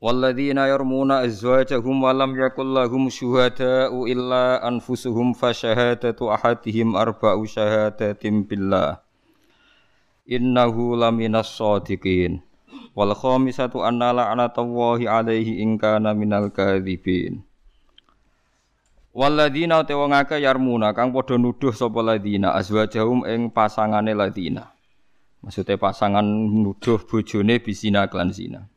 والذين يرمون أزواجهم ولم يكن لهم شهداء إلا أنفسهم فشهادة أحدهم أربع شهادات بالله إنه لمن الصادقين والخامسة أن لعنة الله عليه إن كان من الكاذبين Waladina te wong akeh yarmuna kang padha nuduh sapa ladina azwajahum ing pasangane ladina. Maksudnya pasangan nuduh bojone bisina klan zina.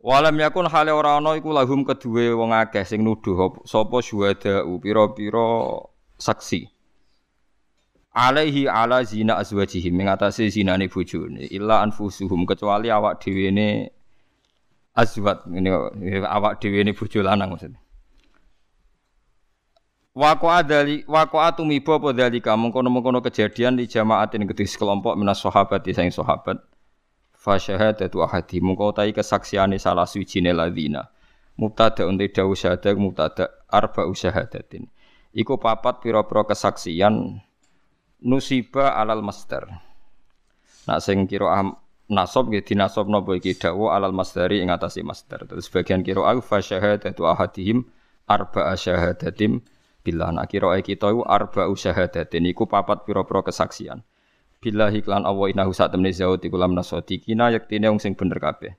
Walam yakun hale ora ana iku lahum kedue wong akeh sing nuduh sapa syuhada pira-pira saksi. Alaihi ala zina azwajihim ing atase zinane bojone illa anfusuhum kecuali awak dhewe ne azwat ini awak dhewe ne bojo lanang maksudnya. Wako adali wako atumiba apa dalika mengkono-mengkono kejadian di jamaatin kedhi sekelompok minas sahabat di saing sahabat fa syahadatu ahadi. Mungko utahi kesaksiane salah suwijine ladina. Mubtada unte dawu syahadat mubtada arba syahadatin. Iku papat pira-pira kesaksian nusiba alal master nak sing kira nasab nggih dinasab napa iki? Dawu alal masdari ing atase master terus bagian kira au fa syahadatu ahadihim arba syahadatim billah nak kira kita iku arba syahadatin. Iku papat pira-pira kesaksian billahi klan Allah innahu sak temne zaud iku lam nasodikina yektine wong sing bener kabeh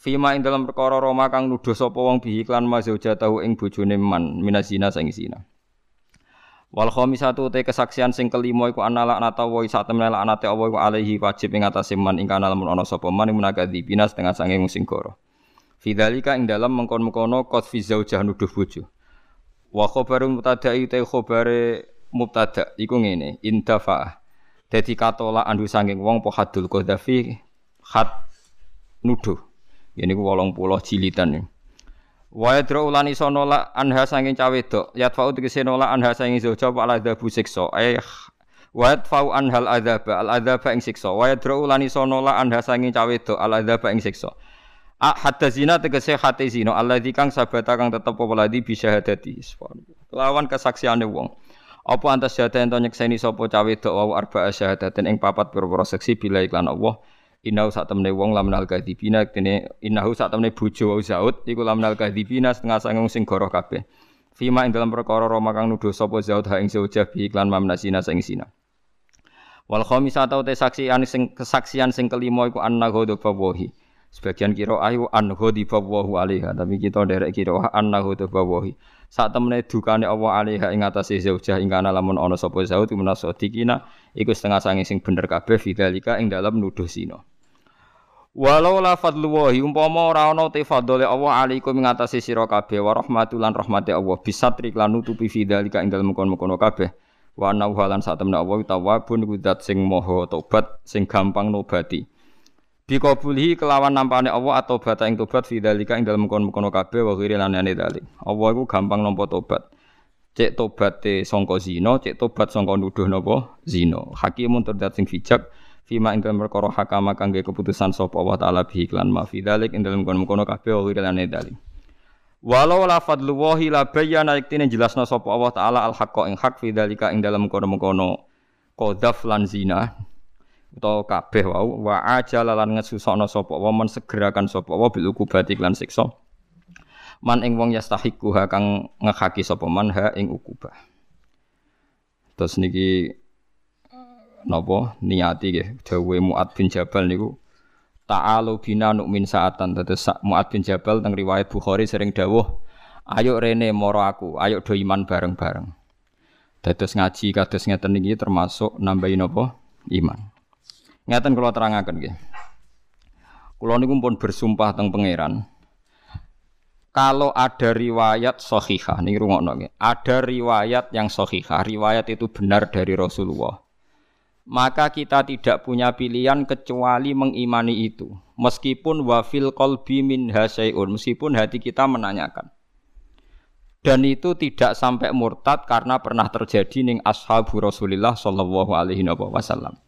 Fima ing dalam perkara Roma kang nuduh sapa wong bihi klan mazauja tahu ing bojone man minazina sing zina. Wal khamisatu te kesaksian sing kelima iku ana laknata wa sak temne laknate Allah iku alaihi wajib ing atase man ing kana lamun ana sapa man munakadzi bina setengah sange wong sing goro. Fidzalika ing dalam mengkon-mengkono qad fi zaujah nuduh bojo. Wa khabaru mubtada'i te khabare mubtada iku ngene indafa Dadi katola andu sanging wong po hadul qadhafi khat nuduh. Ini ku 80 jilidan. Wa yadra ulani sono la anha sanging cawe dok. Yatfa'u tegese nola anha sanging zoja wa ala dabu siksa. Eh wa yatfa'u anhal adzaba al adzaba ing siksa. Wa yadra ulani sono la anha sanging cawe dok al adzaba ing siksa. A hatta zina tegese hate zina alladzi kang sabata kang tetep apa ladi bisa hadati. Lawan kesaksiane wong. Apa antas syahada ento nyekseni sapa cawe dok wau arba'a syahadatin ing papat pira-pira seksi bila iklan Allah. Innahu sak temene wong lamunal kadzibina kene innahu sak temene bojo wau Zaud iku lamunal kadzibina setengah sanging sing goroh kabeh. Fima ing dalam perkara Roma kang nuduh sapa Zaud ha ing zaujah bi iklan mamnasina sing sina. Wal khamisata te saksian sing kesaksian sing kelima iku anna ghadabawahi. Sebagian kira ayu an ghadabawahu alaiha tapi kita derek kira anna ghadabawahi. Saat temene dukane Allah alaiha ing atase zaujah ing kana lamun ana sapa zaud munasodikina iku setengah sange sing bener kabeh fidzalika ing dalam nuduh zina. Walau la fadlullahi umpama ora ana te fadhole Allah alaikum ing atase sira kabeh wa rahmatulan rahmate Allah bisatri lan nutupi fidzalika ing dalem kono-kono kabeh. Wa anna lan sak temene Allah tawabun iku zat sing maha tobat sing gampang nobati. Bikabulhi kelawan nampane Allah atau bata ing tobat fi dalika ing dalem kono-kono kabeh wa ghiri lan dalik. Allah iku gampang nampa tobat. Cek tobate sangka zina, cek tobat sangka nuduh napa zina. Hakimun terdat sing bijak fima ing dalem perkara hakama kangge keputusan sapa Allah taala bi iklan ma fi dalik ing dalem kono-kono kabeh wa ghiri lan dalik. Walau la fadlullahi la bayyana iktine jelasna sapa Allah taala al haqqa ing hak fi dalika ing dalem kono-kono qadzaf lan zina utawa kabeh wau wa ajala lan ngesusokno sapa wa men segerakan sapa wa bil ukubati lan siksa. Man ing wong yastahiku ha kang ngehaki sapa man ha ing ukubah. Terus niki napa? Niati nggih dawe Muad bin Jabal niku ta'alu bina nu'min saatan. Tetes Muad bin Jabal teng riwayat Bukhari sering dawuh ayo rene moro aku ayo do iman bareng-bareng. Dados ngaji kados ngeten niki termasuk nambahin napa? Iman Ngeten kula terangaken nggih. Kula niku pun bersumpah teng pangeran. Kalau ada riwayat sahihah, nih rungokno nggih. Ada riwayat yang sahihah, riwayat itu benar dari Rasulullah. maka kita tidak punya pilihan kecuali mengimani itu. Meskipun wafil kolbi min hasyai'un, meskipun hati kita menanyakan. Dan itu tidak sampai murtad karena pernah terjadi ning ashabu Rasulullah sallallahu alaihi wasallam.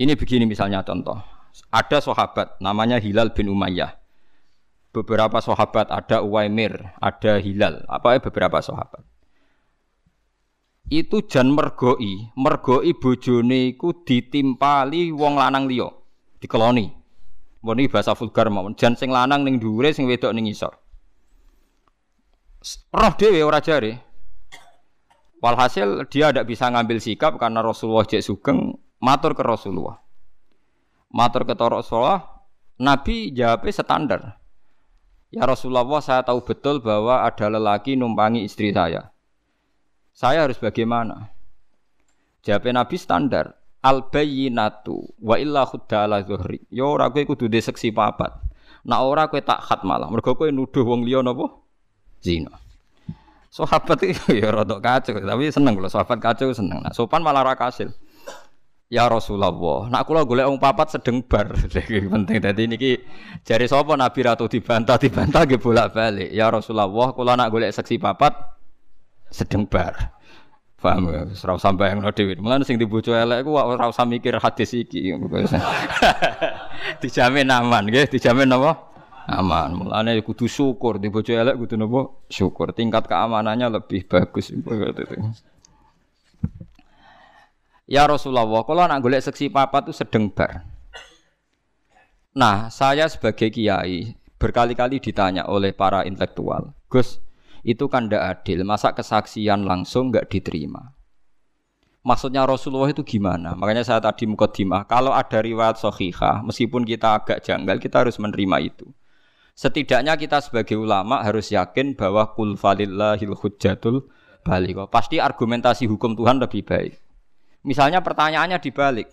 Ini begini misalnya contoh. Ada sahabat namanya Hilal bin Umayyah. Beberapa sahabat ada Uwaimir, ada Hilal, apa ya beberapa sahabat itu jan mergoi, mergoi bojone iku ditimpali wong lanang liya, dikeloni. Iki bahasa vulgar mawon, jan sing lanang ning dhuwure sing wedok ning isor. Roh dhewe ora jare. Walhasil dia tidak bisa ngambil sikap karena Rasulullah cek sugeng matur ke Rasulullah. Matur ke Rasulullah, Nabi jawabnya standar. Ya Rasulullah, saya tahu betul bahwa ada lelaki numpangi istri saya. Saya harus bagaimana? Jawab Nabi standar. Al bayyinatu wa illa khudda ala zuhri. Ya ora kowe kudu seksi papat. Nak ora kowe tak khat malah. Mergo kowe nuduh wong liya napa? Zina. Sahabat itu ya rada kacau, tapi seneng kalau sahabat kacau seneng. Nah, sopan malah ra kasil. Ya Rasulullah, nak kula golek wong papat sedeng bar. penting dadi niki jari sapa Nabi ratu dibantah dibantah nggih bolak-balik. Ya Rasulullah, kula nak golek seksi papat sedeng bar. Paham ya? Ora usah bayangno dhewe. Mulane sing dibojo elek ku ora usah mikir hadis iki. dijamin aman nggih, dijamin apa? Aman. Mulane kudu syukur dibojo elek kudu napa? Syukur. Tingkat keamanannya lebih bagus Ya Rasulullah, kalau nak golek seksi papa tuh sedeng bar. Nah, saya sebagai kiai berkali-kali ditanya oleh para intelektual, Gus, itu kan tidak adil. Masa kesaksian langsung nggak diterima? Maksudnya Rasulullah itu gimana? Makanya saya tadi mukaddimah, kalau ada riwayat sohihah, meskipun kita agak janggal, kita harus menerima itu. Setidaknya kita sebagai ulama harus yakin bahwa kul falillahil hujjatul balik. Pasti argumentasi hukum Tuhan lebih baik. Misalnya pertanyaannya dibalik.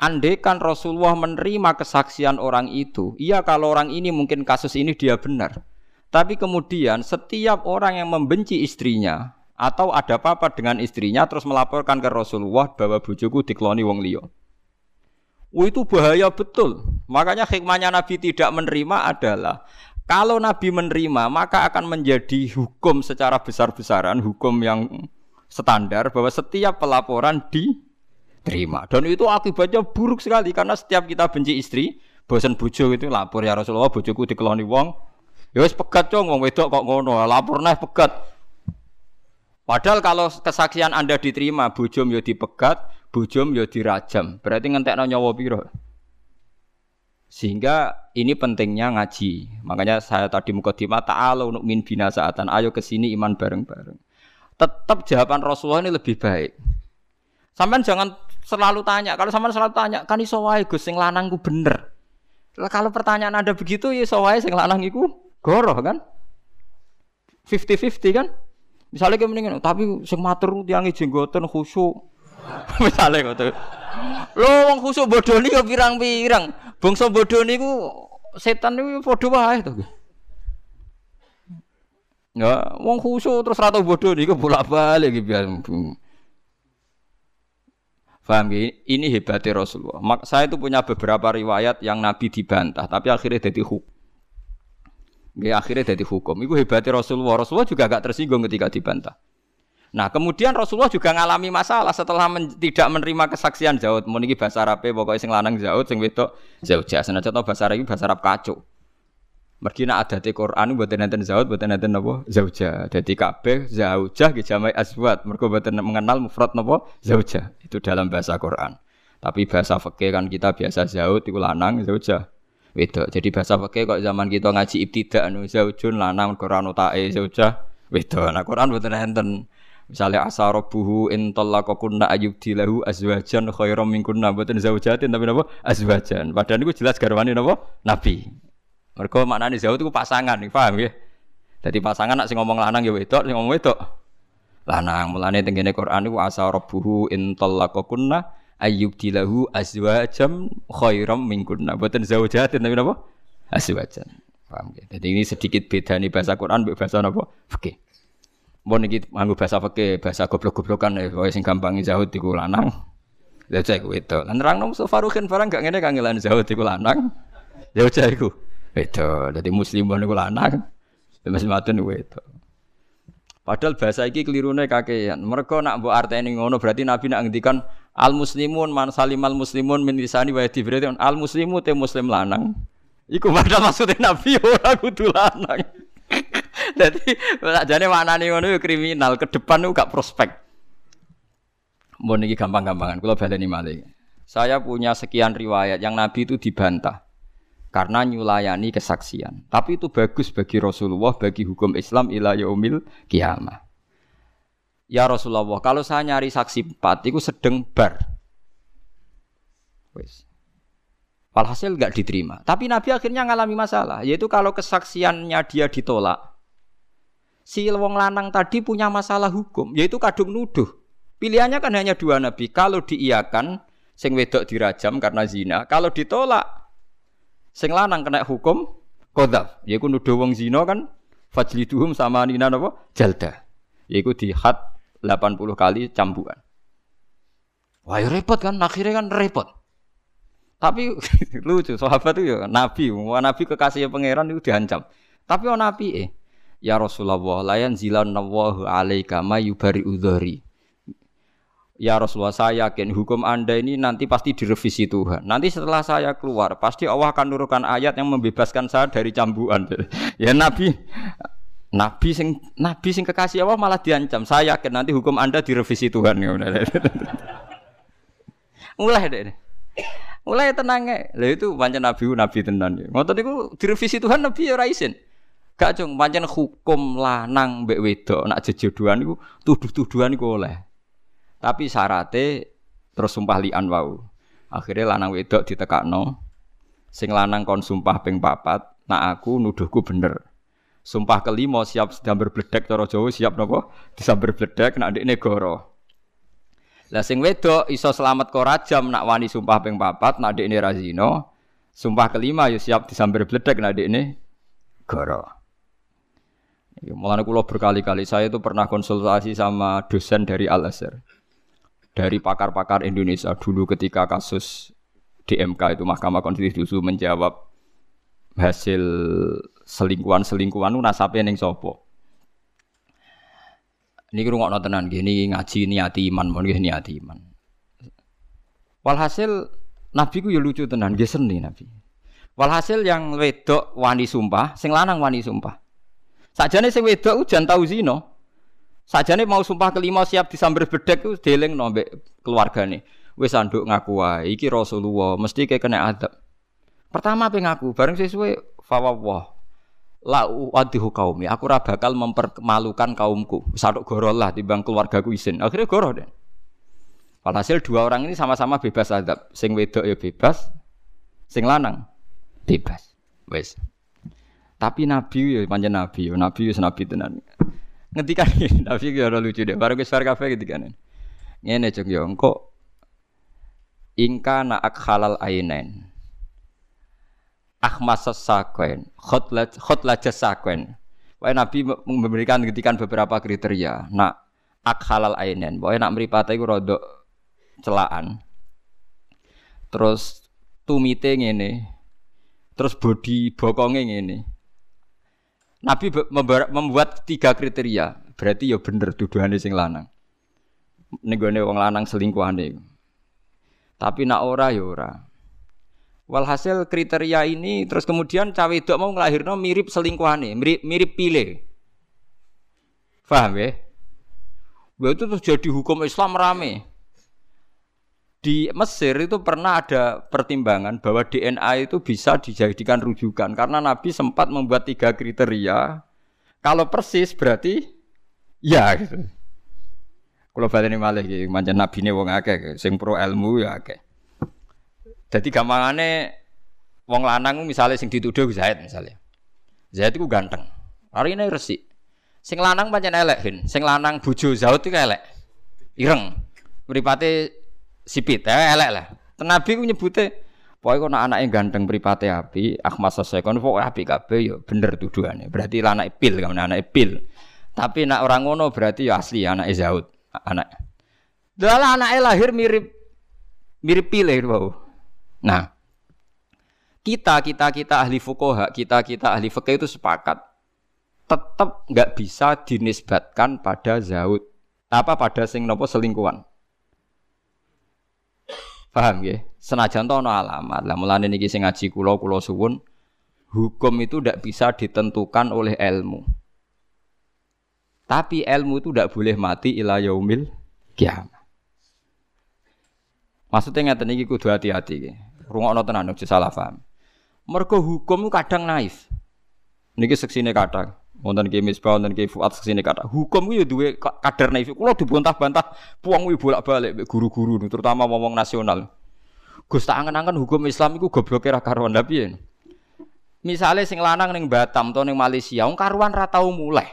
Andai kan Rasulullah menerima kesaksian orang itu, iya kalau orang ini mungkin kasus ini dia benar. Tapi kemudian setiap orang yang membenci istrinya atau ada apa-apa dengan istrinya terus melaporkan ke Rasulullah bahwa bojoku dikloni wong liya. Oh, itu bahaya betul. Makanya hikmahnya Nabi tidak menerima adalah kalau Nabi menerima maka akan menjadi hukum secara besar-besaran, hukum yang standar bahwa setiap pelaporan diterima. Dan itu akibatnya buruk sekali karena setiap kita benci istri, bosan bojo itu lapor ya Rasulullah bojoku dikeloni wong, Ya wis pegat cong wong wedok kok ngono, lapor neh pegat. Padahal kalau kesaksian Anda diterima, bujum ya dipegat, bujum ya dirajam. Berarti ngentekno nyawa piro? Sehingga ini pentingnya ngaji. Makanya saya tadi mukadimah ta'ala untuk min binasaatan. Ayo ke sini iman bareng-bareng. Tetap jawaban Rasulullah ini lebih baik. Sampai jangan selalu tanya. Kalau sampean selalu tanya, kan iso wae Gus sing lanang ku bener. Kalau pertanyaan Anda begitu ya iso wae sing lanang iku Goroh kan? 50-50 kan? Misalnya kayak mendingan, tapi sing matur tiangi jenggoten khusyuk. Misalnya gitu. Lo wong khusyuk bodoh nih ya pirang-pirang. Bangsa bodoh niku setan niku padha wae to. Ya, wong khusyuk terus rata bodoh niku bolak-balik iki biar. Paham ya? Ini hebatnya Rasulullah. Mak saya itu punya beberapa riwayat yang Nabi dibantah, tapi akhirnya jadi hukum. Ya, akhirnya jadi hukum. Itu hebatnya Rasulullah. Rasulullah juga agak tersinggung ketika dibantah. Nah, kemudian Rasulullah juga ngalami masalah setelah men tidak menerima kesaksian Zaud. Mau niki bahasa Arab pokoknya sing lanang Zaud, sing wedok Zaujah. Senajan bahasa Arab bahasa Arab kacau. Mergi nak di Quran buat nanten Zaud, buat nanten nopo Zaujah. Jadi kabeh Zaujah ki jamai aswat. Mergo buat mengenal mufrad nopo Zaujah. Itu dalam bahasa Quran. Tapi bahasa fikih kan kita biasa Zaud itu lanang Zaujah wedok. Jadi bahasa pakai kok zaman kita ngaji ibtidak anu zaujun lanang Quran utae zauja wedok. Nah Quran mboten enten. Misalnya asarobuhu in talaqakunna dilahu azwajan khairam minkunna mboten zaujatin tapi napa azwajan. Padahal niku jelas garwane napa Nabi. Mergo maknane zauj itu pasangan, paham ya? Jadi pasangan nak sing ngomong lanang ya wedok, sing ngomong wedok lanang. Mulane tengene Quran niku asarobuhu in talaqakunna ayyub dilahu azwajam khairam minkunna. Boten zaujatin tapi napa? Azwajan. Paham ya? Jadi ini sedikit beda nih bahasa Quran mbek bahasa napa? Fikih. Mau niki nganggo bahasa fikih, bahasa goblok-goblokan ya, sing gampang zahud iku lanang. Cah iku wedok. Lan nerangno Mustafa Ruhin barang gak ngene kangelan Zaud iku lanang. Cah iku wedok. Dadi muslimun iku lanang. Mas matun iku wedok. Padahal bahasa iki kelirune kakean. Mereka nak mbok arteni ngono berarti Nabi nak ngendikan al muslimun man salimal muslimun min lisani wa berarti al muslimu te muslim lanang. Iku padahal maksudnya Nabi ora kudu lanang. Jadi jane maknane ngono kriminal, ke depan itu gak prospek. Mau niki gampang-gampangan, kalau baleni malih. Saya punya sekian riwayat yang Nabi itu dibantah karena nyulayani kesaksian. Tapi itu bagus bagi Rasulullah, bagi hukum Islam ila yaumil kiamah. Ya Rasulullah, kalau saya nyari saksi empat, itu sedang bar. Wes. Walhasil nggak diterima. Tapi Nabi akhirnya ngalami masalah, yaitu kalau kesaksiannya dia ditolak, si wong lanang tadi punya masalah hukum, yaitu kadung nuduh. Pilihannya kan hanya dua Nabi. Kalau diiakan, sing wedok dirajam karena zina. Kalau ditolak, sing lanang kena hukum kodaf. Yaitu nuduh wong zina kan fajliduhum sama nina apa? Jalda. Yaitu di had 80 kali cambukan. Wah ya repot kan, akhirnya kan repot. Tapi lucu, sahabat itu ya Nabi, wah Nabi kekasih pangeran itu diancam. Tapi oh Nabi eh, ya Rasulullah, layan zilan nawahu alaika mayubari udhari. Ya Rasulullah saya yakin hukum anda ini nanti pasti direvisi Tuhan. Nanti setelah saya keluar pasti Allah akan nurunkan ayat yang membebaskan saya dari cambuan. ya Nabi Nabi sing Nabi sing kekasih Allah malah diancam. Saya yakin nanti hukum anda direvisi Tuhan. Mulai deh. Mulai tenang ya. Lah itu pancen Nabi Nabi tenan. Ngoten niku direvisi Tuhan Nabi ya raisin. Gak cung pancen hukum lanang mbek wedok nak jejodohan niku tuduh-tuduhan niku oleh. Tapi syaratnya terus sumpah lian wau. Akhirnya lanang wedok ditekakno. Sing lanang kon sumpah ping papat, nak aku nuduhku bener. Sumpah kelima siap sedang berbledek cara Jawa siap napa? Disamber bledek nak ndekne goro. Lah sing wedok iso selamat kok rajam nak wani sumpah ping papat nak ndekne razino. Sumpah kelima yo siap disamber bledek nak ndekne goro. Mulane kula berkali-kali saya itu pernah konsultasi sama dosen dari Al Azhar dari pakar-pakar Indonesia dulu ketika kasus DMK itu Mahkamah Konstitusi menjawab hasil selingkuhan-selingkuhan nasabnya ning sopo. Ini nggak tenan gini ngaji niati iman, mau niati iman. Walhasil Nabi ku ya lucu tenan, gak seni Nabi. Walhasil yang wedok wani sumpah, sing lanang wani sumpah. Sajane sing wedok ujan tau zino, Sajane mau sumpah kelima siap disamber bedek ku deleng nombek keluargane. Wis anduk ngaku wae iki Rasulullah mesti kayak kena adab. Pertama pe ngaku bareng sesuai fawwah. La uadihu kaumi. Aku ora bakal mempermalukan kaumku. Saduk goro lah timbang keluargaku isin. Akhirnya goro deh. Walhasil dua orang ini sama-sama bebas adab. Sing wedok ya bebas, sing lanang bebas. Wes. Tapi Nabi ya panjang Nabi, ya Nabi ya Nabi tenan ngetikan ini tapi ora lucu deh. Baru wis kafe ngetikan ngene cok yo. Engko ingka na ak halal ainen. Akhmas sakwen khotla khotla jasakwen Wahai Nabi memberikan ngetikan beberapa kriteria. Nak ak halal ainen. Wahai nak mripate iku rodok celaan terus tumite ngene. Terus body bokonge ngene Nabi membuat tiga kriteria. Berarti ya bener tuduhane sing lanang. Nenggone wong lanang selingkuhane. Tapi nak ora ya ora. Walhasil kriteria ini terus kemudian cawe wedok mau nglahirno mirip selingkuhane, mirip mirip pile. Paham ya? Itu terus jadi hukum Islam rame di Mesir itu pernah ada pertimbangan bahwa DNA itu bisa dijadikan rujukan karena Nabi sempat membuat tiga kriteria. Kalau persis berarti ya gitu. Kalau ini malah gitu, macam Nabi ini wong akeh, sing pro ilmu ya akeh. Jadi gampangane wong lanang misalnya sing dituduh Zaid misalnya. Zaid itu ganteng. Hari ini resik. Sing lanang pancen elek, Sing lanang bojo Zaid itu elek. Ireng. Mripate sipit ya elek lah. Nabi ku nyebute pokoke kok anake ganteng mripate api, Ahmad Sasekon pokoke api kabeh ya bener tuduhane. Berarti anak pil kan anak pil. Tapi nak orang ngono berarti ya asli anak Zaud, anak. Dalah anaknya lahir mirip Mirip pilih bau. Nah, kita kita kita ahli fukoha, kita kita ahli fikih itu sepakat tetap nggak bisa dinisbatkan pada zaud apa pada sing nopo selingkuhan. Paham ya? Senajan to ana alamat. Lah mulane niki sing ngaji kula kula suwun hukum itu tidak bisa ditentukan oleh ilmu. Tapi ilmu itu tidak boleh mati ila yaumil kiamat. Maksudnya ngeten iki kudu hati-hati iki. Rungokno tenan aja salah paham. Mergo hukum kadang naif. Niki seksine kadang. Wonten ki misbah wonten ki fuat seksine kata. Hukum ku ya duwe kadar naif. Kula dibantah-bantah puang kuwi bolak-balik guru-guru terutama ngomong nasional. Gus tak angen-angen hukum Islam iku gobloke ra karuan lha piye? Misale sing lanang ning Batam to ning Malaysia, wong karuan ra tau mulai.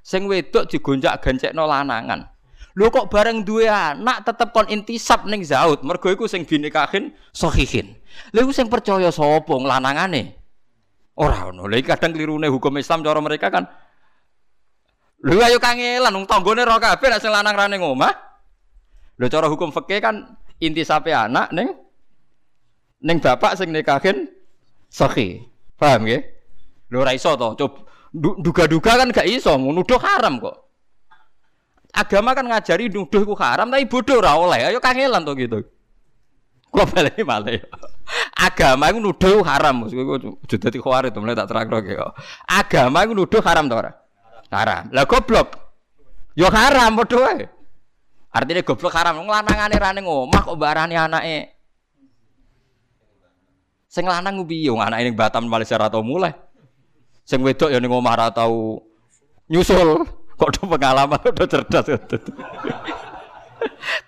Sing wedok digonjak gancekno lanangan. Lho kok bareng duwe anak tetep kon intisab ning zaud, mergo iku sing binikahin sahihin. Lha iku sing percaya sapa lanangane? Ora ono. Lha kadang klirune hukum Islam cara mereka kan Lho ayo kangelan wong tanggane ora kabeh nek sing lanang ra ning omah. Lho cara hukum fikih kan intisabe anak ning ning bapak sing nikahin sahih. Paham nggih? Lho ora iso to. Coba duga-duga kan gak iso, nuduh haram kok. Agama kan ngajari nuduh ku haram, tapi bodoh ora oleh. Ayo kangelan to gitu. Balik malah ya. Agama itu nuduh haram. Kowe aja dadi khawarit mulai tak terang ya. Agama itu nuduh haram to ora? Haram. Lah goblok. Yo haram padha wae. Artinya goblok haram wong lanangane ra ning omah kok barani anake. Sing lanang piye wong anake ning Batam Malaysia ra tau mulai. Sing wedok ya ning omah ora tau nyusul. Kok do pengalaman do cerdas.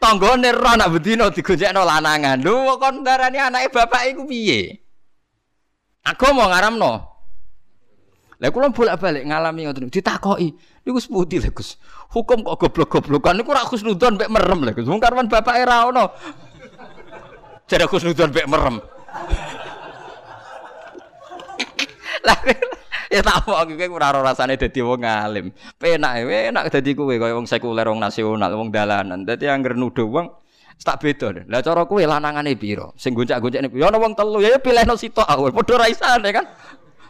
Tanggane ora nak bedino digonjekno lanangan. Lho kon darani anake bapak iku piye? Aku mau ngaramno. Lah kula bolak-balik ngalami ngoten ditakoki. Niku seputi lho Gus. Hukum kok goblok-goblokan niku ora khusnudon mek merem lho Gus. Wong karwan bapake ra ono. Jare khusnudon mek merem. Lah ya tak mau kowe ora ora rasane dadi wong alim. Penak enak dadi kowe kaya wong sekuler wong nasional, wong dalanan. Dadi anggere nuduh wong tak beda. Lah cara kowe lanangane pira? Sing goncak-goncakne pira? Ana wong telu ya pilihno sitok awal. Padha ra isane kan.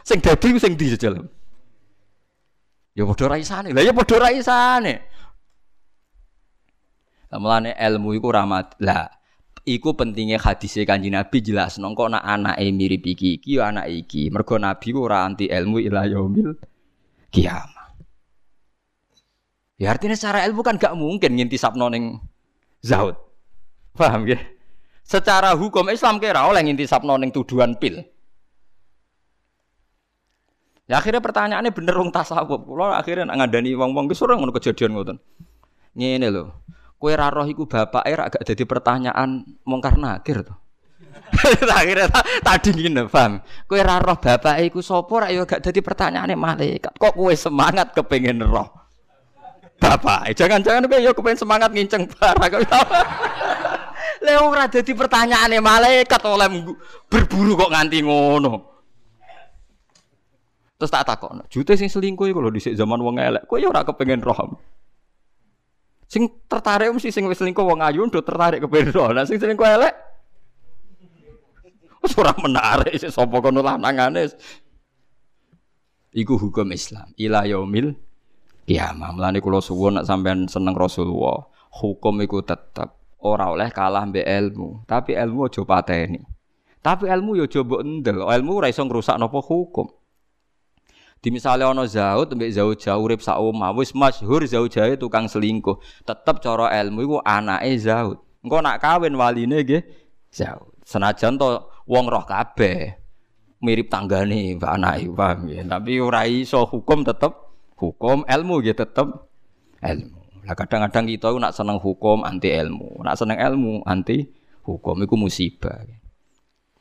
Sing dadi sing di jejal. Ya padha ra isane. Lah ya padha ra isane. Lah mulane ilmu iku rahmat. Lah Iku pentingnya hadis kanji Nabi jelas nongko nak anak mirip iki iki ya anak iki. Mergo Nabi ora anti ilmu ila yaumil kiamah. Ya artinya secara ilmu kan gak mungkin ngintisapno ning zaud. Paham ya? Secara hukum Islam kira oleh ngintisapno ning tuduhan pil. Ya akhirnya pertanyaannya bener wong tasawuf. Kula akhirnya ngadani wong-wong ki sore ngono kejadian ngoten. Ngene lho. Kue raroh iku bapak era agak jadi pertanyaan mongkar nakir tuh. Akhirnya tadi gini, paham? Kue raroh bapak iku sopo rak agak jadi pertanyaan malaikat. Kok kue semangat kepengen roh? Bapak, jangan-jangan kue yo kepengen semangat nginceng barang. Leo ora dadi pertanyaane malaikat oleh berburu kok nganti ngono. Terus tak takon, jute sing selingkuh iku lho dhisik zaman wong elek. Kowe yo ora kepengen roh. Sing tertarik mesti sing wis selingkuh wong ayu ndo tertarik ke bendo. Lah sing selingkuh elek wis ora menarik sik sapa kono lanangane. Iku hukum Islam. Ila yaumil kiamah. Mulane kula suwun nek sampean seneng Rasulullah, hukum iku tetep ora oleh kalah mbek ilmu, tapi ilmu aja pateni. Tapi ilmu yo mbok endel. Ilmu ora iso ngrusak napa hukum. Di misalnya ono zaud mbek zaud jauh urip sak omah wis masyhur zaud jauh tukang selingkuh. Tetep cara ilmu iku anake zaud. Engko nak kawin waline nggih zaud. Senajan to wong roh kabeh mirip tanggane mbak anake paham ya. Tapi ora iso hukum tetep hukum ilmu nggih tetep ilmu. Lah kadang-kadang kita nak seneng hukum anti ilmu, nak seneng ilmu anti hukum iku musibah.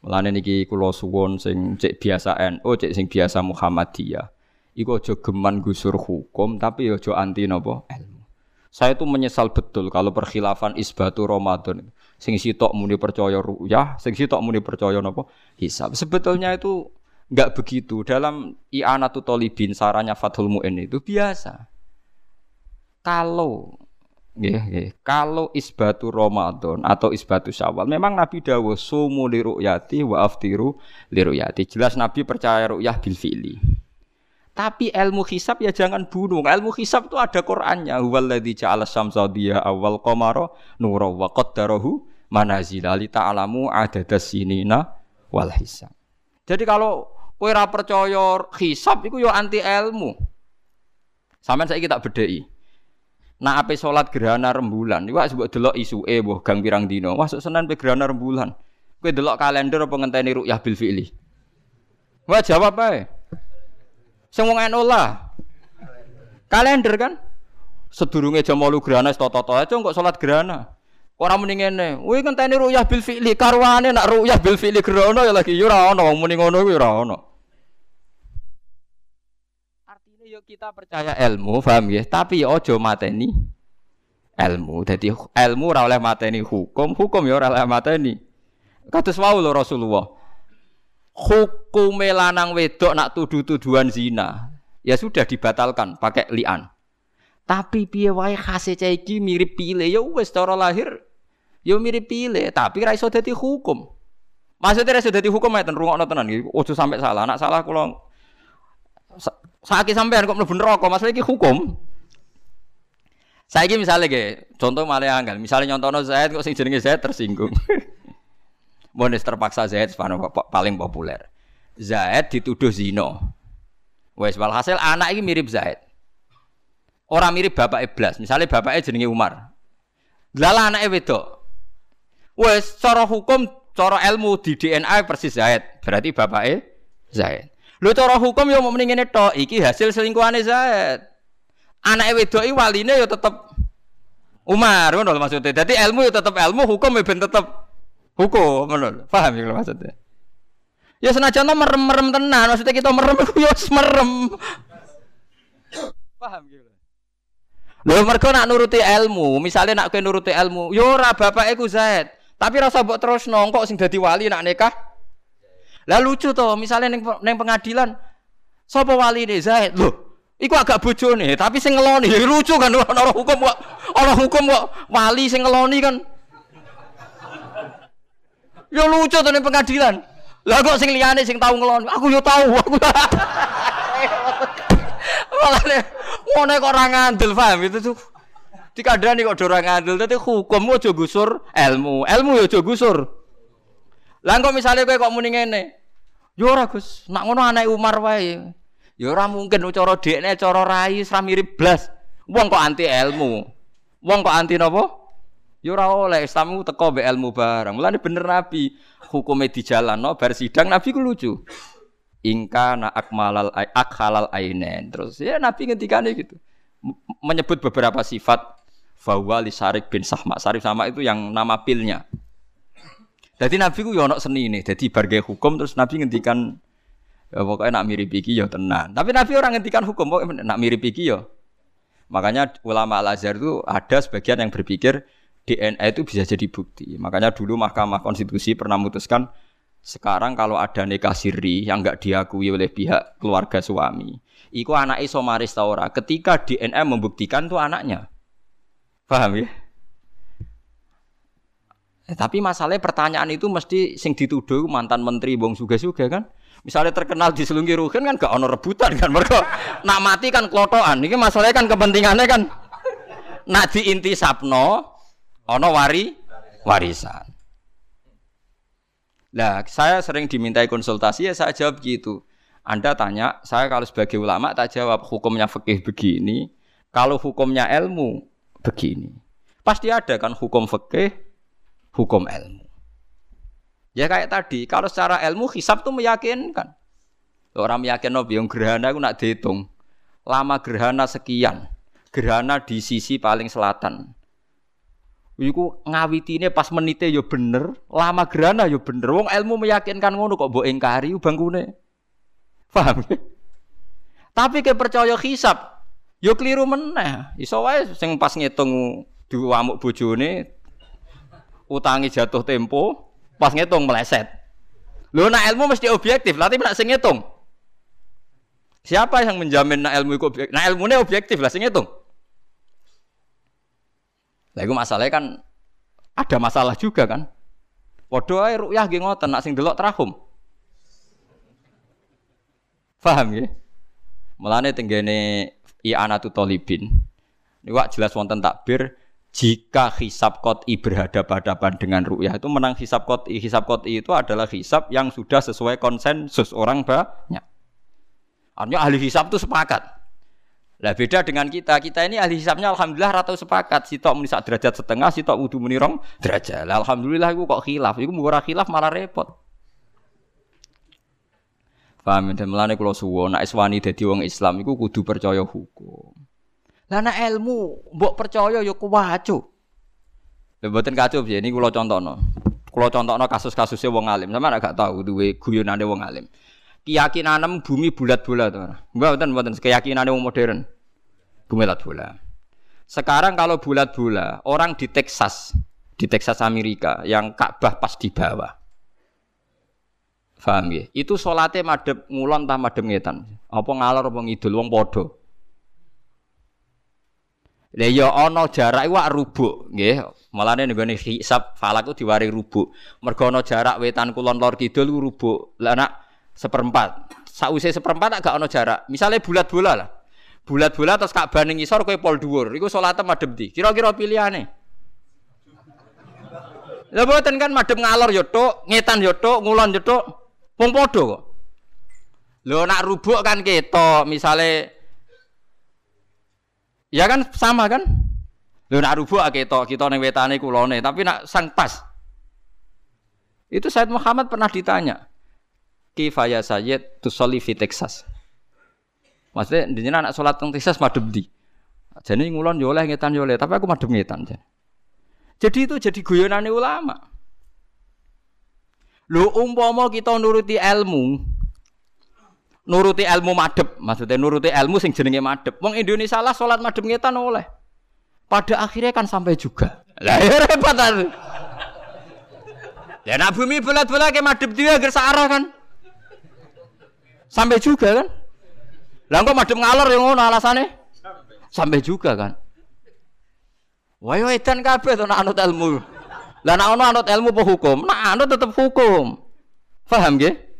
Mulane niki kula suwun sing cek biasa NU, cek sing biasa Muhammadiyah. Iku aja geman gusur hukum tapi aja anti napa ilmu. Saya tuh menyesal betul kalau perkhilafan isbatu Ramadan. Sing sitok muni percaya ruyah, sing sitok muni percaya napa hisab. Sebetulnya itu enggak begitu. Dalam i'anatu talibin sarannya Fathul Mu'in itu biasa. Kalau Kalau isbatu Ramadan atau isbatu Syawal, memang Nabi dawuh sumu li ru'yati wa aftiru li ru'yati. Jelas Nabi percaya ru'yah bil fi'li. Tapi ilmu hisab ya jangan bunuh. Ilmu hisab itu ada Qur'annya. Huwallazi ja'ala syamsa diya awal qamara nura wa qaddarahu manazila li ta'lamu adadas sinina wal hisab. Jadi kalau kowe ora percaya hisab iku yo anti ilmu. Sampeyan saiki tak bedheki. Nah ape salat gerhana rembulan, iku sebut delok isuke mbah gang pirang dina. Masuk Senin pe gerhana rembulan. Kowe delok kalender apa ngenteni ru'yah bil fi'li? Wah jawab ae. Sing wong lah. Kalender kan? Sedurunge jam 8 gerhana toto-toto aja kok salat gerhana. Ora muni ngene, kuwi ngenteni ru'yah bil fi'li, karwane nak ru'yah bil fi'li gerhana ya lagi ya ora ono ngono kuwi ora ono. Kita percaya ilmu, paham ya? Tapi ya ojo mateni ilmu. Jadi ilmu ora oleh mateni hukum, hukum ya ora oleh mateni. Kados wau lho Rasulullah. Hukum lanang wedok nak tuduh-tuduhan zina, ya sudah dibatalkan pakai lian. Tapi piye wae khase mirip pile ya wis cara lahir ya mirip pile, tapi ra iso dadi hukum. Maksudnya ra iso dadi hukum ya rungokno tenan iki. Ojo sampai salah. Nak salah kula sakit sampean kok mlebu neraka, masalah iki hukum. Saiki misalnya ge, contoh malah anggal, misalnya nyontono Zaid kok sing jenenge Zaid tersinggung. Monis terpaksa Zaid paling populer. Zaid dituduh zino. Wes walhasil anak ini mirip Zaid. Orang mirip bapak Iblas, misalnya bapaknya jenenge Umar. Lala anaknya wedok. Wes cara hukum, cara ilmu di DNA persis Zaid. Berarti bapaknya Zaid. Lho cara hukum ya mau mendingin itu, iki hasil selingkuhane Zaid. Anake wedok iki waline ya tetep Umar ngono maksudnya. Jadi ilmu ya tetep ilmu, hukum ya ben hukum ngono. Paham ya maksudnya? Ya senajan to merem-merem tenan, maksudnya kita merem ya merem. Paham gitu. Lho mergo nak nuruti ilmu, misalnya nak kowe nuruti ilmu, yo ya ora bapake ku Zaid. Tapi rasa mbok terus nongkok sing dadi wali nak nikah lah lucu toh, misalnya neng, neng pengadilan, sapa wali ini Zaid loh. Iku agak nih, tapi sing ngeloni ya lucu kan orang hukum kok orang hukum kok wali sing ngeloni kan. Ya lucu tuh neng pengadilan. Lah kok sing liyane sing tahu ngeloni, aku yo tahu aku. Malah ngono kok ora ngandel paham itu tuh. Dikandani kok ora ngandel, dadi hukum aja gusur ilmu, ilmu yo aja gusur. Lah misalnya kowe kok muni ngene. Yo ora Gus, nak ngono anak Umar wae. Yo ora mungkin cara dekne cara rai ora mirip blas. Wong kok anti ilmu. Wong kok anti napa? Yo ora oleh Islam teko mbek ilmu bareng. Mulane bener Nabi hukumnya di jalan no bar sidang Nabi ku lucu. Ingka na akmalal akhalal ainen. Terus ya Nabi ngendikane gitu. Menyebut beberapa sifat bahwa li Sarik bin Sahma. Sarik sama itu yang nama pilnya. Jadi Nabi ku yo ono seni ini. Jadi barge hukum terus Nabi ngendikan ya pokoknya nak mirip iki yo tenan. Tapi Nabi orang ngendikan hukum pokoknya nak mirip iki yo. Makanya ulama Al Azhar itu ada sebagian yang berpikir DNA itu bisa jadi bukti. Makanya dulu Mahkamah Konstitusi pernah memutuskan sekarang kalau ada nikah siri yang nggak diakui oleh pihak keluarga suami, itu anak isomaris taura. Ketika DNA membuktikan tuh anaknya, paham ya? Eh, tapi masalahnya pertanyaan itu mesti sing dituduh mantan menteri bong suga-suga kan. Misalnya terkenal di selungi rugen kan gak ono rebutan kan mereka nak mati kan klotoan. Ini masalahnya kan kepentingannya kan nak di inti sapno ono wari warisan. Nah, saya sering dimintai konsultasi ya saya jawab gitu. Anda tanya, saya kalau sebagai ulama tak jawab hukumnya fikih begini, kalau hukumnya ilmu begini. Pasti ada kan hukum fikih, hukum ilmu. Ya kayak tadi, kalau secara ilmu hisab tuh meyakinkan. Orang meyakin nabi yang gerhana aku nak dihitung. Lama gerhana sekian. Gerhana di sisi paling selatan. Iku ngawitine pas menite yo ya bener, lama gerhana yo ya bener. Wong ilmu meyakinkan ngono kok mbok ingkari bangkune. Paham? Tapi ke percaya hisab, yo keliru meneh. Iso wae sing pas ngitung amuk bojone utangi jatuh tempo, pas ngitung meleset. Lho nak ilmu mesti objektif, lah tapi nak sing ngitung. Siapa yang menjamin nak ilmu itu objektif? Nah ilmunya objektif lah sing ngitung. Lah iku masalahnya kan ada masalah juga kan. Padha ae rukyah nggih ngoten nak sing delok trahum. Paham ya? Mulane tenggene i'anatu talibin. Wak jelas wonten takbir jika hisab kot'i berhadapan-hadapan dengan ru'yah itu menang hisab kot'i. Hisab kot'i itu adalah hisab yang sudah sesuai konsensus orang banyak. Artinya ahli hisab itu sepakat. Lah beda dengan kita. Kita ini ahli hisabnya alhamdulillah rata sepakat. Si tok menisak derajat setengah, si tok wudu menirong derajat. Lah alhamdulillah itu kok khilaf. Iku murah khilaf malah repot. Paham dan melane kula suwon nek iswani dadi wong Islam iku kudu percaya hukum. Lah nek ilmu mbok percaya ya kuwacu. Lha mboten kacau piye ini kula contohno. Kula contohno kasus-kasusnya wong alim. Sama gak tahu duwe guyonane wong alim. Keyakinan bumi bulat-bulat ora? Mboten mboten keyakinane wong modern. Bumi bulat-bulat. Sekarang kalau bulat-bulat, orang di Texas, di Texas Amerika yang Ka'bah pas di bawah. Paham ya? Itu solatnya madep ngulon tak madep ngetan. Apa ngalor apa ngidul wong padha. Lah ya ana jarak iku rubuk nggih. Malane nggone hisab falak ku diwari rubuk. Mergo ana jarak wetan kulon lor kidul ku rubuk. Lah nak seperempat. Sause seperempat gak ana jarak. Misalnya bulat bola lah. Bulat bola terus Ka'bah ning ngisor kowe pol dhuwur. Iku salate madhep ndi? Kira-kira pilihane. Lah boten kan madhep ngalor yo tok, ngetan yo tok, ngulon yo tok. Wong padha kok. Lho nak rubuk kan ketok, misale Ya kan sama kan? Lho nak rubuk ketok, kita ning wetane kulone, tapi nak sang pas. Itu Said Muhammad pernah ditanya. Kifaya Sayyid tusolli fi Texas. Maksudnya dinyen anak salat teng Texas madhep di. Jadi ngulon yo oleh ngetan yo tapi aku madhep ngetan. Jadi itu jadi guyonane ulama. Lho umpama kita nuruti ilmu, nuruti ilmu madep, maksudnya nuruti ilmu sing jenenge madep. Wong Indonesia lah salat madep ngetan oleh. Pada akhirnya kan sampai juga. Lah ya repot. Ya nak bumi bulat-bulat ke madep dia agar searah kan. Sampai juga kan. Lah kok madep ngalor yang ngono alasannya? Sampai juga kan. Wah yo edan kabeh to nak anut ilmu. Lah nek ana anut ilmu apa hukum? Nak anut tetep hukum. Paham nggih?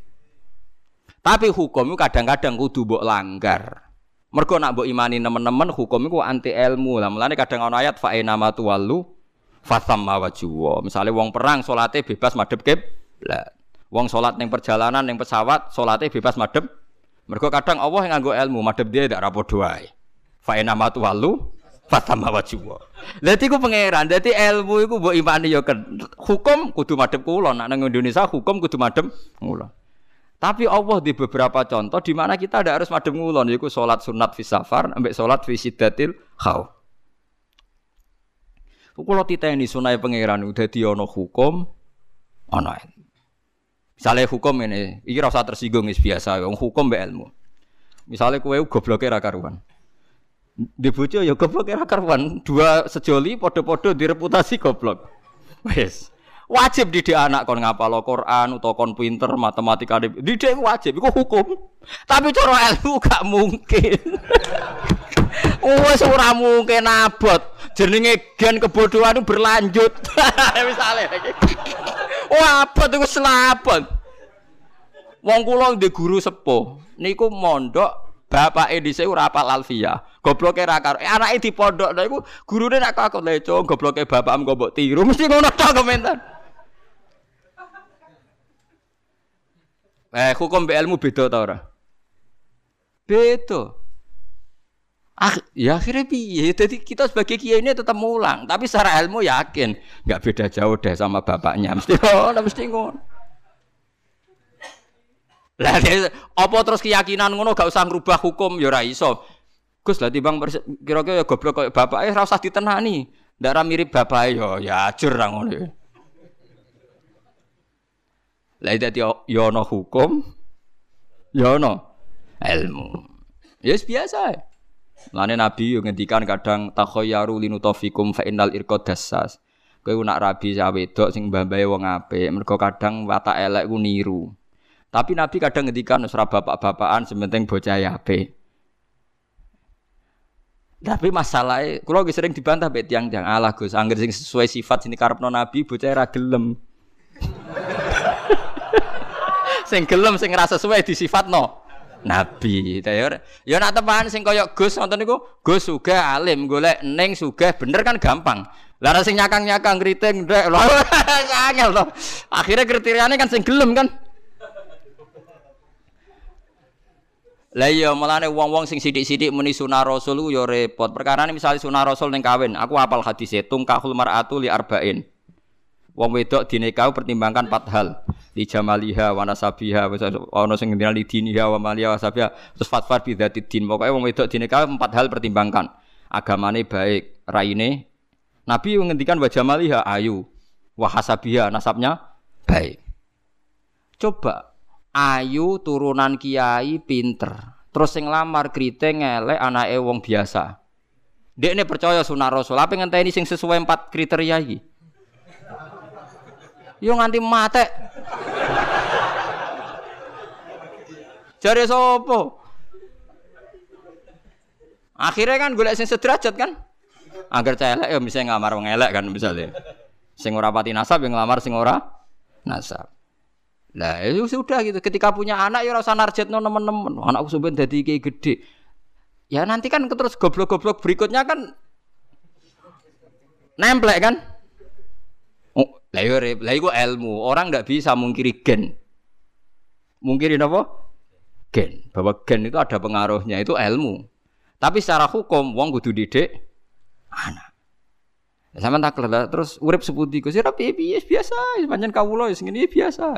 Tapi hukum kadang-kadang kudu mbok langgar. Mergo nak mbok imani nemen-nemen hukum itu anti ilmu. Lah mulane kadang ana ayat fa nama tuwallu fasamma wajhu. Misale wong perang salate bebas madhep kiblat. Wong salat ning perjalanan ning pesawat salate bebas madhep. Mergo kadang Allah yang nganggo ilmu madhep dia tidak rapodo wae. Fa nama tuwallu Fatama wajibwa. Dadi ku pangeran, dadi ilmu iku mbok imani ya hukum kudu madhep kula. Nek nang Indonesia hukum kudu madhep kula. Tapi Allah di beberapa contoh di mana kita tidak harus madhep ngulon yaiku salat sunat fi safar ambek salat fi siddatil khauf. Kula titeni sunai pangeran dadi ana hukum ana Misalnya hukum ini, ini rasa tersinggung is biasa, hukum be ilmu. Misalnya kue gobloke ra karuan. Di ya goblok era karuan. Dua sejoli podo-podo direputasi goblok. Wes. Wajib didik anak kon ngapal Quran utawa kon pinter matematika didik wajib iku hukum. Tapi cara ilmu gak mungkin. Wes ora mungkin abot. Jenenge gen kebodohan berlanjut. Misalnya Wah, abot iku selabot. Wong kula ndek guru sepuh niku mondok Bapak dhisik ora apal alfia. Gobloke ra karo. Eh, anake di pondok lha iku gurune nak kok leco gobloke bapakmu kok mbok tiru mesti ngono komentar. Eh hukum be ilmu beda ta ora? Beda. Ah, ya akhirnya piye? Jadi kita sebagai kiai ini tetap mulang, tapi secara ilmu yakin nggak beda jauh deh sama bapaknya. Mesti ngono, mesti ngono. Lah apa terus keyakinan ngono gak usah ngrubah hukum ya ora iso. Gus lah timbang kira-kira ya goblok koyo bapake ora usah ditenani. Ndak mirip bapake ya ya ajur ngono. Lah dadi ya ana hukum ya ilmu. Ya yes, biasa. Lane Nabi yo ngendikan kadang takhayyaru linutafikum fa innal irqad dassas. Kowe nak rabi wedok sing mbambahe wong apik, mergo kadang watak elek ku niru. Tapi Nabi kadang ngendikan nusra bapak-bapakan sementing bocah ape. Tapi masalahnya, kalau sering dibantah bet tiang-tiang Allah Gus, angger sesuai sifat sini karepno Nabi, bocah ra gelem. Sing gelem sing di sifat no Nabi. Ya ya nak tepan sing kaya Gus ngoten niku, Gus sugih alim, golek ning sugih bener kan gampang. Lah sing nyakang-nyakang kriting ndek lho angel to. Akhirnya kriteriane kan sing gelem kan. Lah iya mulane wong-wong sing sithik-sithik muni sunah rasul ku ya repot. Perkara misalnya sunah rasul ning kawin, aku apal hadise tungkahul mar'atu li arba'in. Wong wedok dinekau pertimbangkan empat hal. Li jamaliha wa nasabiha ana sing li diniha wa maliha wa sabiha terus fatfar bi dzati din. Pokoke wong wedok dinekau empat hal pertimbangkan. Agamane baik, raine Nabi menghentikan wa jamaliha ayu wa hasabiha nasabnya baik. Coba ayu turunan kiai pinter. Terus sing lamar kriting ngelek anake wong biasa. Dek ini percaya sunah rasul. Apa ngenteni sing sesuai empat kriteria iki? Yo nganti mate. Jare sapa? Akhirnya kan golek sing sederajat kan? Agar celek ya bisa ngamar wong elek kan misalnya. Sing ora pati nasab yang ngamar sing ora nasab. Lah itu ya sudah gitu. Ketika punya anak ya rasa narjetno teman-teman. Anakku sampean dadi kayak gede. Ya nanti kan terus goblok-goblok berikutnya kan nemplek kan? Lah yo lah iku ilmu. Orang ndak bisa mungkiri gen. Mungkiri apa? Gen. Bahwa gen itu ada pengaruhnya, itu ilmu. Tapi secara hukum wong kudu didik anak. Ya, sama tak lah terus urip seputi ku sira piye piye biasa, pancen kawula wis ngene biasa.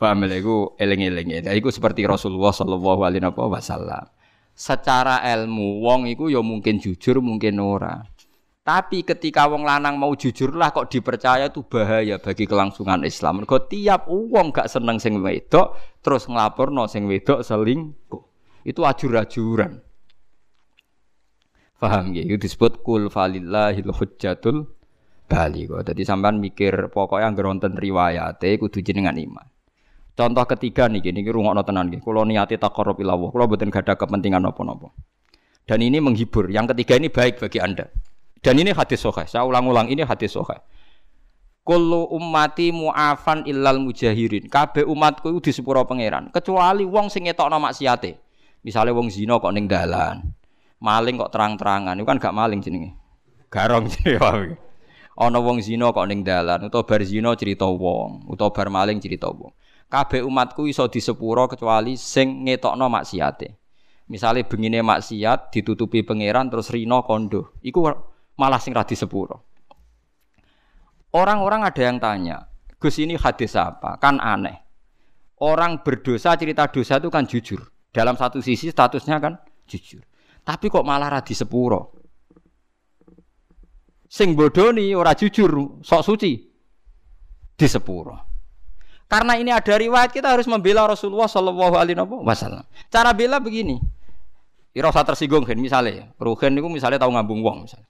Paham lha iku eling-eling. Ya iku seperti Rasulullah sallallahu alaihi wasallam. Secara ilmu wong iku ya mungkin jujur, mungkin ora. Tapi ketika wong lanang mau jujur lah kok dipercaya itu bahaya bagi kelangsungan Islam. Mergo tiap wong gak seneng sing wedok terus nglaporno sing wedok selingkuh. Itu ajur-ajuran. Paham ya? Itu disebut kul falillahil hujjatul baligh. Dadi sampean mikir pokoknya anggere wonten riwayate kudu jenengan iman. Contoh ketiga nih, gini rungokno tenan nggih. Kula niate taqarrub ila Allah. Kula mboten gadah kepentingan apa-apa. Dan ini menghibur. Yang ketiga ini baik bagi Anda. Dan ini hadis sahih. Saya ulang-ulang ini hadis sahih. Kullu ummati mu'afan illal mujahirin. Kabeh umatku itu di sepuro pangeran, kecuali wong sing ngetokno maksiate. Misale wong zina kok ning dalan. Maling kok terang-terangan, itu kan gak maling jenenge. Garong jenenge. Ana wong zina kok ning dalan, utawa bar zina cerita wong, utawa bar maling cerita wong. Kabeh umatku iso di sepuro kecuali sing ngetokno maksiate. Misale bengine maksiat ditutupi pangeran terus rino kondo. Iku malah sing radi sepuro. Orang-orang ada yang tanya, Gus ini hadis apa? Kan aneh. Orang berdosa cerita dosa itu kan jujur. Dalam satu sisi statusnya kan jujur. Tapi kok malah radi sepuro? Sing bodoni ora jujur, sok suci di sepuro. Karena ini ada riwayat kita harus membela Rasulullah Shallallahu Alaihi Wasallam. Cara bela begini, Ira usah tersinggung kan misalnya, Ruhen itu misalnya tahu ngambung wong misalnya.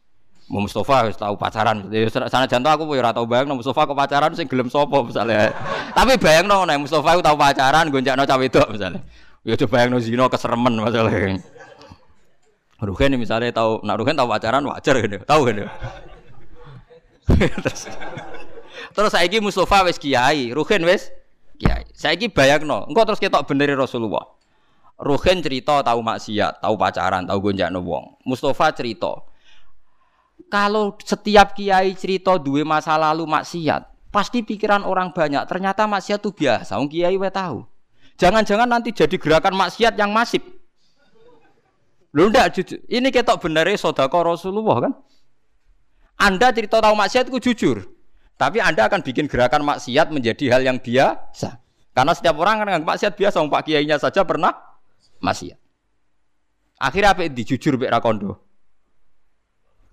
Mau Mustafa harus tahu pacaran. Ya, sana jantung aku ora tau bayang Mustafa kok pacaran sing gelem misalnya. Tapi bayang no, nek Mustafa tahu pacaran gonjakno cawe wedok misalnya. Ya coba bayang no zina keseremen masalah. Ruhen misalnya tahu, nak Ruhen tahu pacaran wajar gitu, tahu gitu. terus terus saiki Mustafa wis kiai, Ruhen wis kiai. Saiki bayangno, engko terus ketok bener Rasulullah. Ruhen cerita tahu maksiat, tahu pacaran, tahu gonjakno wong. Mustafa cerita, kalau setiap kiai cerita dua masa lalu maksiat, pasti pikiran orang banyak. Ternyata maksiat itu biasa. Wong kiai we tahu. Jangan-jangan nanti jadi gerakan maksiat yang masif. Lu ndak jujur. Ini ketok benernya sodako Rasulullah kan? Anda cerita tahu maksiat itu jujur. Tapi Anda akan bikin gerakan maksiat menjadi hal yang biasa. Karena setiap orang kan maksiat biasa, Pak Kiainya saja pernah maksiat. Akhirnya apa dijujur Bek Rakondo?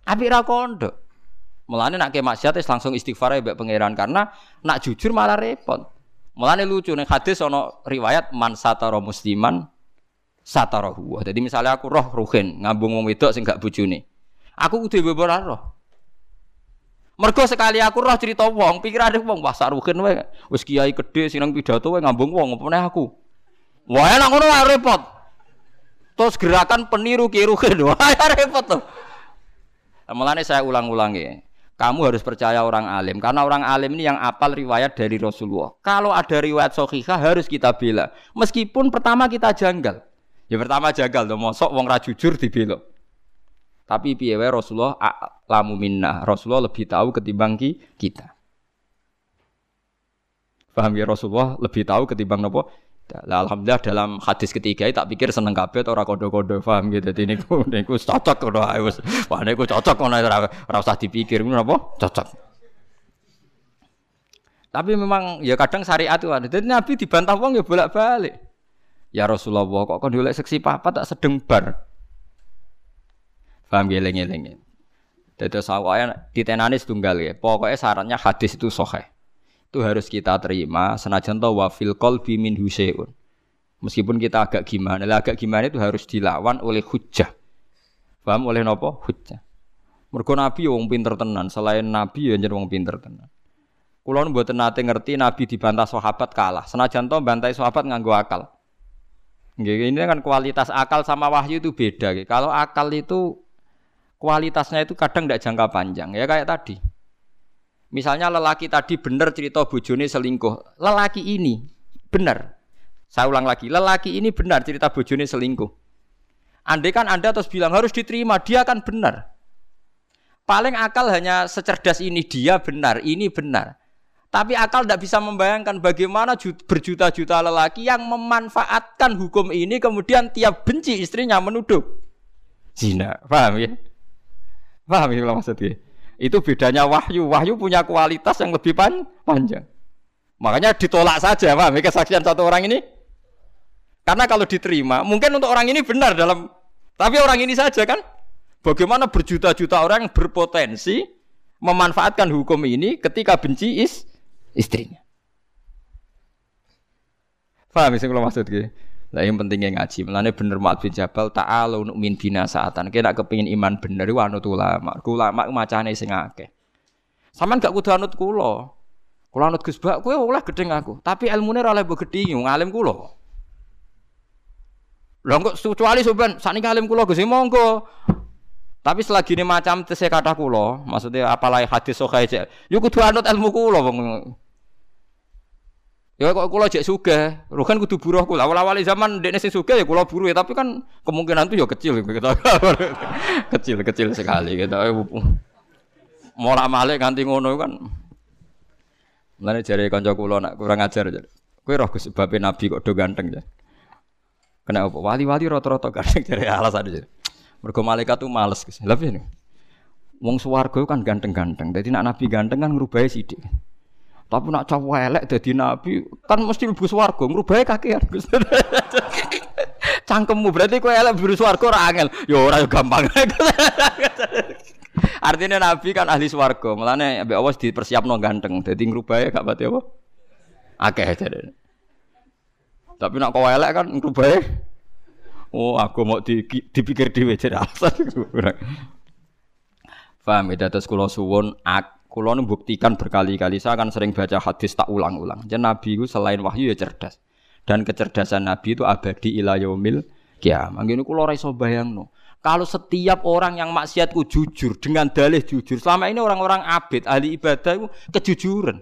Api ra kondo. Mulane nak ke maksiat langsung istighfar ya pangeran karena nak jujur malah repot. Mulane lucu nih hadis ono riwayat man satara musliman satara huwa. Jadi misalnya aku roh ruhin ngambung wong wedok sing gak bojone. Aku kudu beber roh. Mergo sekali aku roh cerita wong, pikirane wong wah saruhin wae. Wis kiai gede sing nang pidato wae ngambung wong, apa aku. Wah enak ngono repot. Terus gerakan peniru kirukin. Wah, repot tuh. Mulane saya ulang-ulangi. Kamu harus percaya orang alim karena orang alim ini yang apal riwayat dari Rasulullah. Kalau ada riwayat sahihah harus kita bela. Meskipun pertama kita janggal. Ya pertama janggal tuh mosok wong ra jujur dibela. Tapi piye Rasulullah lamu minna. Rasulullah lebih tahu ketimbang kita. Paham ya Rasulullah lebih tahu ketimbang nopo Lah, alhamdulillah dalam hadis ketiga tak pikir seneng kabeh ora kodo-kodo paham gitu. Dadi niku niku cocok ngono ae wis. Wah niku cocok ngono ora ora usah dipikir ngono apa? Cocok. Tapi memang ya kadang syariat itu ada. Jadi Nabi dibantah wong ya bolak-balik. Ya Rasulullah kok kon golek seksi papa tak sedeng bar. Paham geleng-geleng. Dados awake ditenani setunggal ya. Pokoknya syaratnya hadis itu sahih itu harus kita terima senajan to wa fil qalbi min huseun. Meskipun kita agak gimana, agak gimana itu harus dilawan oleh hujjah. Paham oleh nopo? Hujjah. Mergo Nabi wong pinter tenan, selain Nabi ya jeneng wong pinter tenan. Kulo mboten nate ngerti Nabi dibantah sahabat kalah. Senajan to bantai sahabat nganggo akal. Nggih, ini kan kualitas akal sama wahyu itu beda. Kalau akal itu kualitasnya itu kadang tidak jangka panjang. Ya kayak tadi. Misalnya lelaki tadi benar cerita bojone selingkuh. Lelaki ini benar. Saya ulang lagi, lelaki ini benar cerita bojone selingkuh. Andai kan Anda terus bilang harus diterima, dia akan benar. Paling akal hanya secerdas ini, dia benar, ini benar. Tapi akal tidak bisa membayangkan bagaimana berjuta-juta lelaki yang memanfaatkan hukum ini kemudian tiap benci istrinya menuduh zina. Paham ya? Paham ya maksudnya? Itu bedanya wahyu. Wahyu punya kualitas yang lebih pan panjang. Makanya ditolak saja, paham? Kesaksian satu orang ini. Karena kalau diterima, mungkin untuk orang ini benar dalam tapi orang ini saja kan. Bagaimana berjuta-juta orang berpotensi memanfaatkan hukum ini ketika benci is istrinya. Paham sih kalau maksud gue? Lah yang pentingnya ngaji. Mulane bener Mu'ad bin Jabal ta'ala untuk min bina saatan. Kena kepingin iman bener iku anut ulama. Ulama macane sing akeh. Saman gak kudu anut kula. Kula anut Gus Bak kowe oleh gedeng aku. Tapi ilmune ora oleh mbok gedhi ngalim kula. Lah kok kecuali sampean sakniki alim kula Gus monggo. Tapi selagi ini macam tese kata kula, maksudnya apalagi hadis sahih yo kudu anut ilmu kula Ya kok kula jek sugih, kan kudu buruh kula. Awal-awal zaman dekne sing sugih ya kula buruh ya, tapi kan kemungkinan itu ya kecil gitu. kecil kecil sekali gitu. Mola malik nganti ngono kan. Mulane jare kanca kula nak kurang ajar aja. Kowe roh Gus babe Nabi kok do ganteng ya. Kena apa? Wali-wali rata-rata ganteng jare alasan aja. Mergo malaikat tuh males Gus. Lha piye Wong swarga kan ganteng-ganteng. Dadi nak Nabi ganteng kan ngrubahi sithik. Tapi nak cowok elek jadi nabi kan mesti lebih swarga, ngrubahe kakean. Cangkemmu berarti kowe elek biru swarga ora angel. Ya ora ya gampang. Artinya nabi kan ahli swarga, mulane ambek awas dipersiapno ganteng. Dadi ngrubahe gak pati apa? Akeh jare. Tapi nak kowe elek kan ngrubahe Oh, aku mau di, dipikir dhewe jare alasan. Paham ya, terus kula suwun ak Kulo buktikan berkali-kali, saya akan sering baca hadis tak ulang-ulang. Jadi Nabi itu selain wahyu ya cerdas. Dan kecerdasan Nabi itu abadi ila yaumil kiamat. Gini kulo raiso bayang no. Kalau setiap orang yang maksiatku jujur dengan dalih jujur, selama ini orang-orang abid ahli ibadah itu kejujuran.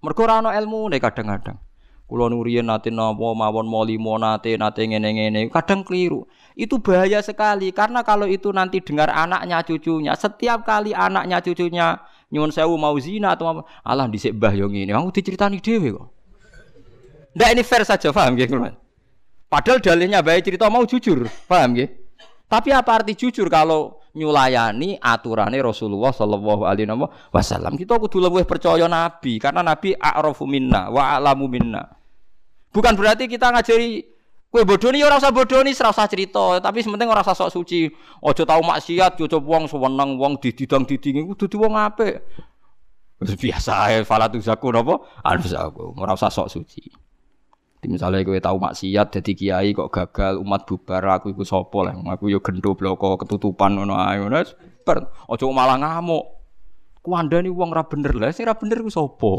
Mergo ora ilmu nih kadang-kadang. Kulo nurian nate napa mawon molimo nate nate ngene-ngene kadang keliru. Itu bahaya sekali karena kalau itu nanti dengar anaknya cucunya, setiap kali anaknya cucunya nyuwun sewu mau zina atau apa, Allah dhisik mbah yo ngene, aku diceritani dhewe kok. Ndak ini fair saja, paham nggih kula. Padahal dalilnya baik cerita mau jujur, paham nggih? Tapi apa arti jujur kalau nyulayani aturannya Rasulullah Shallallahu Alaihi Wasallam kita kudu lebih percaya Nabi karena Nabi a'rafu minna wa a'lamu minna Bukan berarti kita ngajari kue bodoni ora usah bodoni, ora usah cerita, tapi sementing ora usah sok suci. Aja tau maksiat, aja wong sewenang wong dididang-didingi kudu wong apik. Biasa ae falatu zaku napa? Anfusaku, ora usah sok suci. Misalnya kowe tahu maksiat jadi kiai kok gagal umat bubar aku iku sapa lah aku yo gendo bloko ketutupan ngono ae ngono aja malah ngamuk kuandani wong ra bener lah sing ra bener ku sapa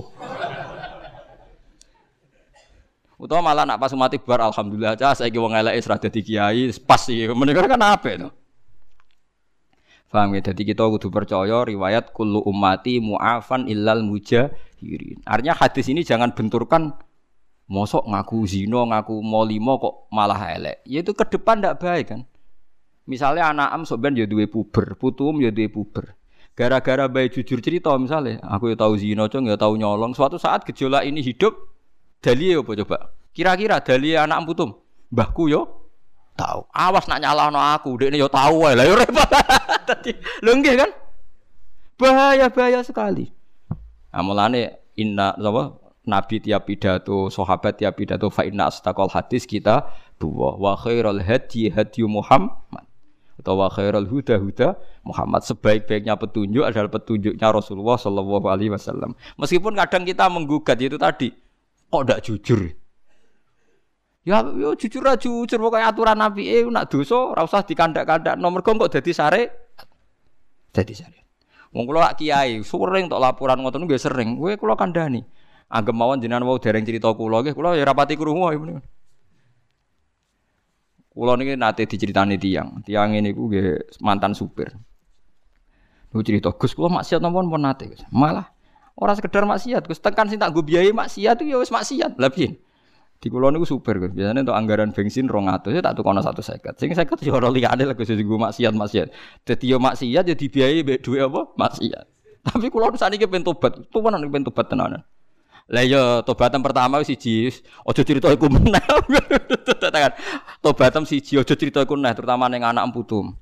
Utawa malah nak pas mati bar alhamdulillah cah saiki wong wis rada dadi kiai pas iki. Menika kan apik to. Paham ya? Jadi kita kudu percaya riwayat kullu ummati mu'afan illal mujahirin. Artinya hadis ini jangan benturkan mosok ngaku zino, ngaku molimo kok malah elek. Ya itu ke depan ndak baik kan. Misalnya anak am soben ya puber, putum ya duwe puber. Gara-gara baik jujur cerita misalnya, aku ya tahu zino, cong ya tahu nyolong. Suatu saat gejolak ini hidup, dali ya apa coba? Kira-kira dali anak putum, mbahku yo tahu. Awas nak nyalahno aku, dekne yo tahu wae. Lah yo repot. Dadi lho nggih kan? Bahaya bahaya sekali. Nah, mulane inna apa Nabi tiap pidato, sahabat tiap pidato fa inna astaqal hadis kita dua wa khairul hadi hadi Muhammad atau wa khairul huda huda Muhammad sebaik-baiknya petunjuk adalah petunjuknya Rasulullah Shallallahu alaihi wasallam. Meskipun kadang kita menggugat itu tadi kok tidak jujur. Ya yo jujur aja jujur pokoknya aturan Nabi eh nak dosa ora usah dikandak-kandak nomor kok dadi sare dadi sare. Wong kula kiai sering tok laporan ngoten nggih sering. Kowe kula kandhani. Anggap mawon jenengan wau dereng cerita kula nggih kula ya rapati krungu meneh. Kula niki nate diceritani tiang. Tiang ini ku mantan supir. Lu cerita Gus kula maksiat napa pun nate Malah ora sekedar maksiat Gus tekan sing tak go biayai maksiat itu ya wis maksiat. Piye? Di kulo niku super kan. Biasanya untuk anggaran bensin rong atau ya tak tukono satu sekat. Sing seket ya ora liyane lek sing gue maksiat maksiat. Dadi yo maksiat ya dibiayai mbek duwe apa? Maksiat. Tapi kulo sakniki pengen tobat. Tuwanan pengen tobat tenanan. Lah yo tobatan pertama siji aja cerita iku meneh. Tobatan siji aja cerita iku meneh terutama ning anak putum.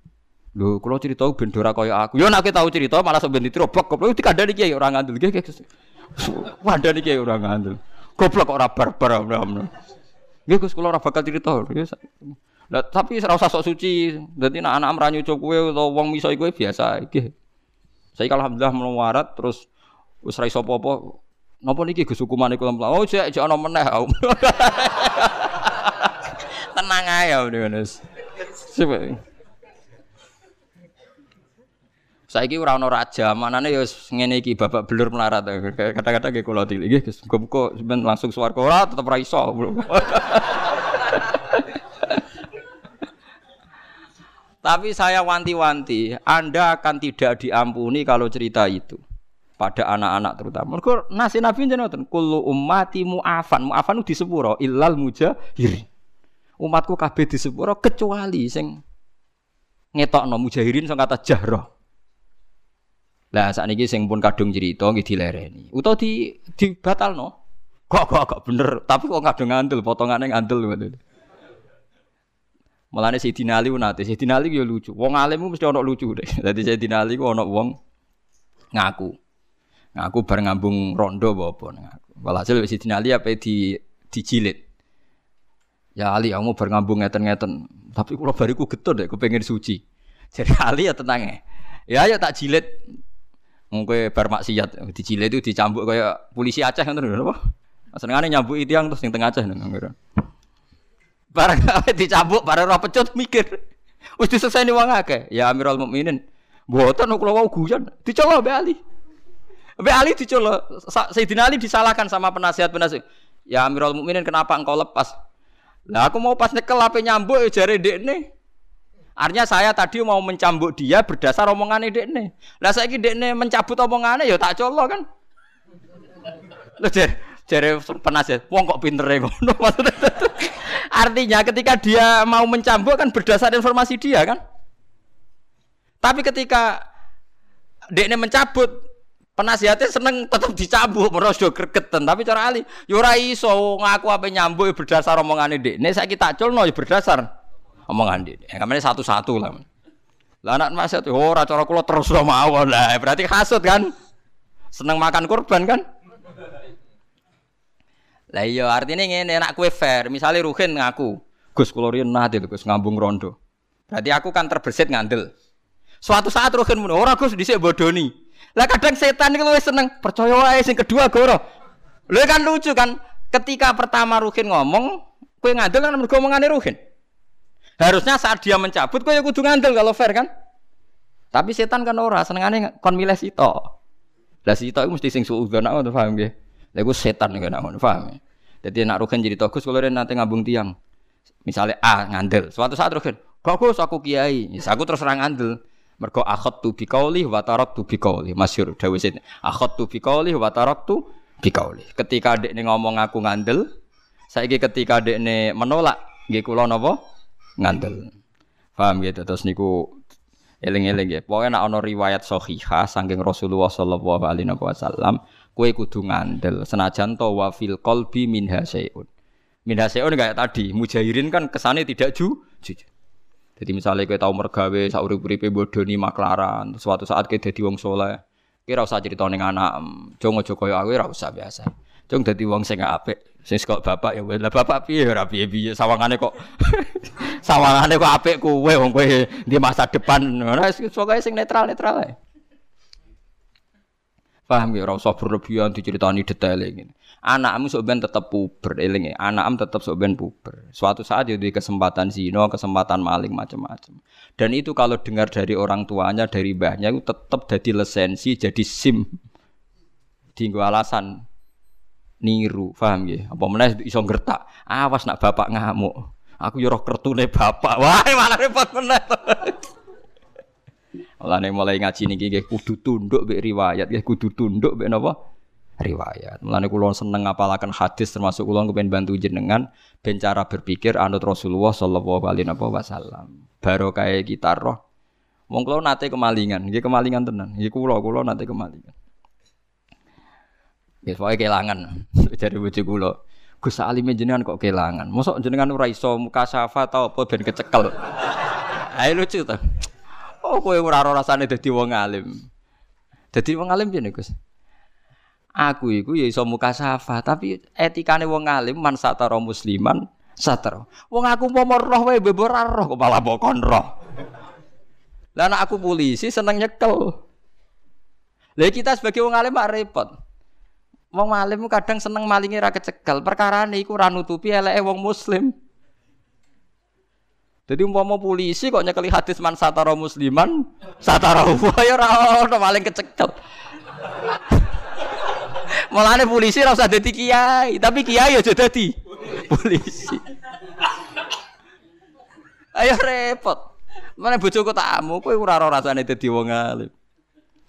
Lho, kula cerita ben ora kaya aku. Yo nek tahu cerita malah sampeyan ditrobok goblok dikandani iki ora ngandel. Nggih, Wandani iki ora ngandel. Goblok ora barbar. Nggih Gus kula ora bakal cerita. Lah tapi ora usah sok suci. Dadi nek anak mranyu cok kowe utawa wong miso kowe biasa iki. Saya alhamdulillah melawarat terus wis ra iso apa-apa. Napa niki Gus hukumane kula Oh jek jek ana meneh. Tenang ae ya. Coba. Saiki ora ana raja, manane ya ngene iki babak belur melarat. Kata-kata nggih kula tili nggih Gus. Muga sampeyan langsung swarga ora tetep ra iso. Tapi saya wanti-wanti, Anda akan tidak diampuni kalau cerita itu pada anak-anak terutama. Mergo nasi Nabi jenengan kullu ummati mu'afan. Mu'afan di sepuro illal mujahir. Umatku kabeh di sepuro kecuali sing ngetokno mujahirin sing kata jahroh. Lah saat ini sing pun kadung cerita nggih dilereni. Utawa di no. Kok kok kok bener, tapi kok kadung ngandel potongane ngandel ngono. Mulane si Dinali nate, si Dinali yo lucu. Wong alim mesti ono lucu deh. Dadi si Dinali ku ono wong ngaku. Ngaku bar ngambung rondo apa ngaku. Walhasil si Dinali apa di dijilid. Ya Ali, kamu bar ngambung ngeten-ngeten. Tapi kalau bariku getun deh, aku pengen suci. Jadi Ali ya tenang ya. Ya ya tak jilid Mungkin bar maksiat dicile itu dicambuk kayak polisi Aceh ngoten lho apa? Senengane nyambuk yang terus yang tengah Aceh nang Barang dicambuk barang roh pecut mikir. Wis diseseni wong akeh. Ya Amirul Mukminin. Mboten kula wau guyon. Dicolok Mbak Ali. Mbak Ali dicolok. Sayyidina Ali disalahkan sama penasihat-penasihat. Ya Amirul Mukminin kenapa engkau lepas? Lah aku mau pas nyekel ape nyambuk jare ndekne. Artinya saya tadi mau mencambuk dia berdasar omongan dekne. Lah saya dekne mencabut omongannya ya tak colok kan. Lho jare jare penasihat, wong kok pinter ya ngono Artinya ketika dia mau mencambuk kan berdasar informasi dia kan. Tapi ketika dekne mencabut penasihatnya seneng tetap dicambuk meros do gregetan tapi cara ali yo ora iso ngaku apa nyambuk berdasar omongane dekne saiki tak culno ya berdasar omongan dia. Yang namanya satu-satu lah. Lah anak maksiat oh ora cara kula terus mawon lah. Berarti hasut kan? Seneng makan kurban kan? Lah iya artinya ngene enak kue fair. Misalnya Ruhin ngaku, Gus kula riyen nate Gus ngambung rondo. Berarti aku kan terbesit ngandel. Suatu saat Ruhin muni, ora Gus dhisik bodoni. Lah kadang setan itu luwih seneng percaya wae sing kedua goro. Lha kan lucu kan ketika pertama Ruhin ngomong, kue ngandel kan mergo omongane Ruhin. Harusnya saat dia mencabut kok ya kudu ngandel kalau fair kan? Tapi setan kan ora senengane kon milih sito. Lah sito iku mesti sing suudzon ngono paham nggih. Lah iku setan kan ngono paham. Jadi nak Ruhin jadi togus kalau nanti ngabung tiang. Misalnya A ngandel, suatu saat Ruhin, bagus aku kiai, ya, aku terus serang ngandel. Mergo akhot tu bikauli wa tarok tu bikauli. Masyur dawuh sini. Akhot tu bikauli wa tarok tu bikauli. Ketika dek ngomong aku ngandel, saiki ketika dek menolak, nggih kula napa? Ngandel. Paham gitu. Terus niku eling-eling ya. Pokoknya nak ana riwayat sahihah saking Rasulullah sallallahu alaihi wasallam, kowe kudu ngandel senajan to wa fil qalbi min hasyun. Min hasyun kayak tadi, mujahirin kan kesane tidak ju jujur. Jadi misalnya kowe tau mergawe sak urip-uripe bodoni maklaran, suatu saat kowe dadi wong saleh, kowe ora usah crita ning anak, jong aja koyo aku ora usah biasa. Jong dadi wong sing apik. Sing kok bapak ya lah bapak piye ora piye-piye sawangane kok sawangane kok apik kowe wong kowe di masa depan. Ora pokoke sing netral-netral ae. Paham ya, ora usah berlebihan diceritani detail ini. Anakmu sok ben tetep puber, eling ya. Anakmu tetep sok ben puber. Suatu saat ya kesempatan zina, kesempatan maling macam-macam. Dan itu kalau dengar dari orang tuanya, dari mbahnya itu tetep jadi lisensi, jadi SIM. Dinggo alasan niru, paham ya? Apa meneh iso ngertak. Awas nak bapak ngamuk. Aku yo roh kertune bapak. Wah, malah repot meneh. Mulane mulai ngaji niki nggih kudu tunduk mbek riwayat, nggih kudu tunduk mbek napa? riwayat. Mulane kula seneng ngapalaken hadis termasuk kula kepen bantu jenengan ben cara berpikir anut Rasulullah sallallahu alaihi wasallam. Barokah kita roh. Wong kula nate kemalingan, nggih kemalingan tenan. Nggih kula kula nate kemalingan. Nggih pokoke kelangan dari bojo kula. Gus Alim jenengan kok kelangan. Mosok jenengan ora iso muka syafa tau apa ben kecekel. Ayo lucu to. Oh kowe ora ora rasane dadi wong alim. Dadi wong alim piye Gus? Aku iku ya iso muka safa, tapi etikane wong alim man satara musliman satara. Wong aku umpama roh wae bebo roh kok malah bokon roh. Lah aku polisi seneng nyekel. Lah kita sebagai wong alim mak repot. Wong alim kadang seneng malingi ra kecekel, perkara iku ora nutupi eleke wong muslim. Jadi umpama polisi kok nyekeli hadis man satara musliman, satara wa ya ora ono maling kecekel. Mulane polisi ora usah dadi kiai, tapi kiai aja dadi polisi. Ayo repot. Mana bojoku tamu, kowe ora ora rasane dadi wong alim.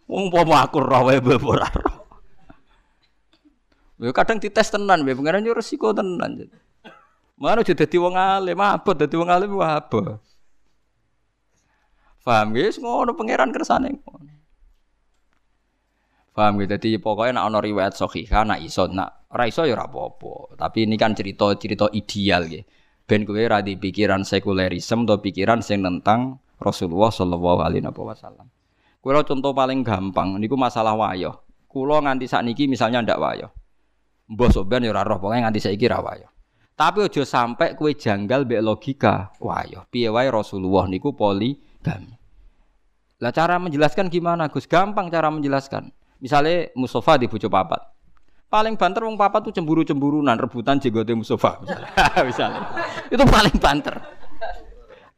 Wong umpama aku roh wae Yo kadang dites tenan, wae pengen yo resiko tenan. Mana jadi dadi wong alim, abot dadi wong alim wah apa? Paham guys, ngono pangeran kersane ngono. Paham gitu. Jadi pokoknya nak ono riwayat sahihah nak iso nak ora iso ya apa-apa. Tapi ini kan cerita-cerita ideal gitu. Ben kowe ora di pikiran sekulerisme atau pikiran sing tentang Rasulullah sallallahu alaihi wasallam. Kulo contoh paling gampang niku masalah wayo. Kulo nganti sakniki misalnya ndak wayo. Mbah soben ya ora roh, nganti saiki ra wayo. Tapi ojo sampai kue janggal be logika. Wah yo, piye wae Rasulullah niku poligami. Lah cara menjelaskan gimana Gus? Gampang cara menjelaskan. Misalnya Mustafa di bojo papat. Paling banter wong papat tuh cemburu-cemburunan, rebutan jenggote Mustafa misalnya. misalnya. Itu paling banter.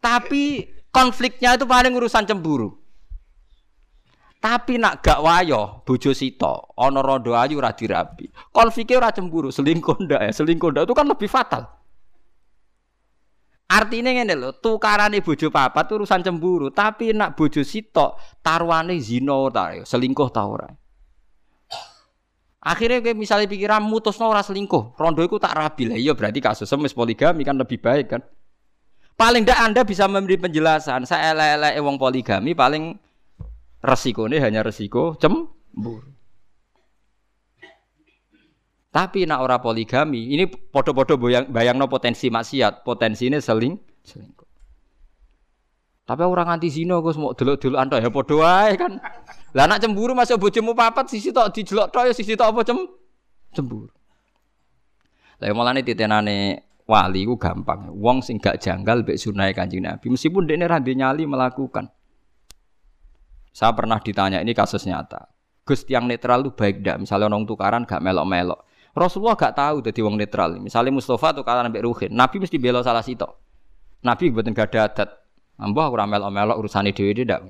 Tapi konfliknya itu paling urusan cemburu. Tapi nak gak wayo bojo sito, ana rondo ayu ora dirabi. Konfliknya ora cemburu, selingkuh ndak ya, selingkuh ndak itu kan lebih fatal. Artinya ngene lho, tukarane papat itu urusan cemburu, tapi nak bojo sito taruhane zina ta, ya, selingkuh ta ora. Akhirnya kayak misalnya pikiran mutus ora selingkuh, rondo itu tak rabi lah, iya berarti kasus semis poligami kan lebih baik kan. Paling ndak Anda bisa memberi penjelasan, saya elek-elek wong poligami paling Resiko ini hanya resiko cemburu. Tapi nak ora poligami, ini podo-podo bayang, bayang no potensi maksiat, potensi ini seling, selingkuh. Tapi orang anti zina gue semua dulu-dulu anda ya podo wae kan. Lah nak cemburu masuk bojomu papat sisi tok dijelok tok ya sisi tok apa cem cemburu. Lah ya malah titenane wali ku gampang. Wong sing gak janggal mbek sunah Kanjeng Nabi meskipun dekne ra nyali melakukan. Saya pernah ditanya ini kasus nyata. Gus yang netral itu baik tidak? Misalnya orang tukaran gak melok-melok. Rasulullah gak tahu jadi wong netral. Misalnya Mustafa tukaran sampai Ruhin, Nabi mesti bela salah situ. Nabi buatin gak ada adat. Mbah kurang melok-melok urusan ide tidak.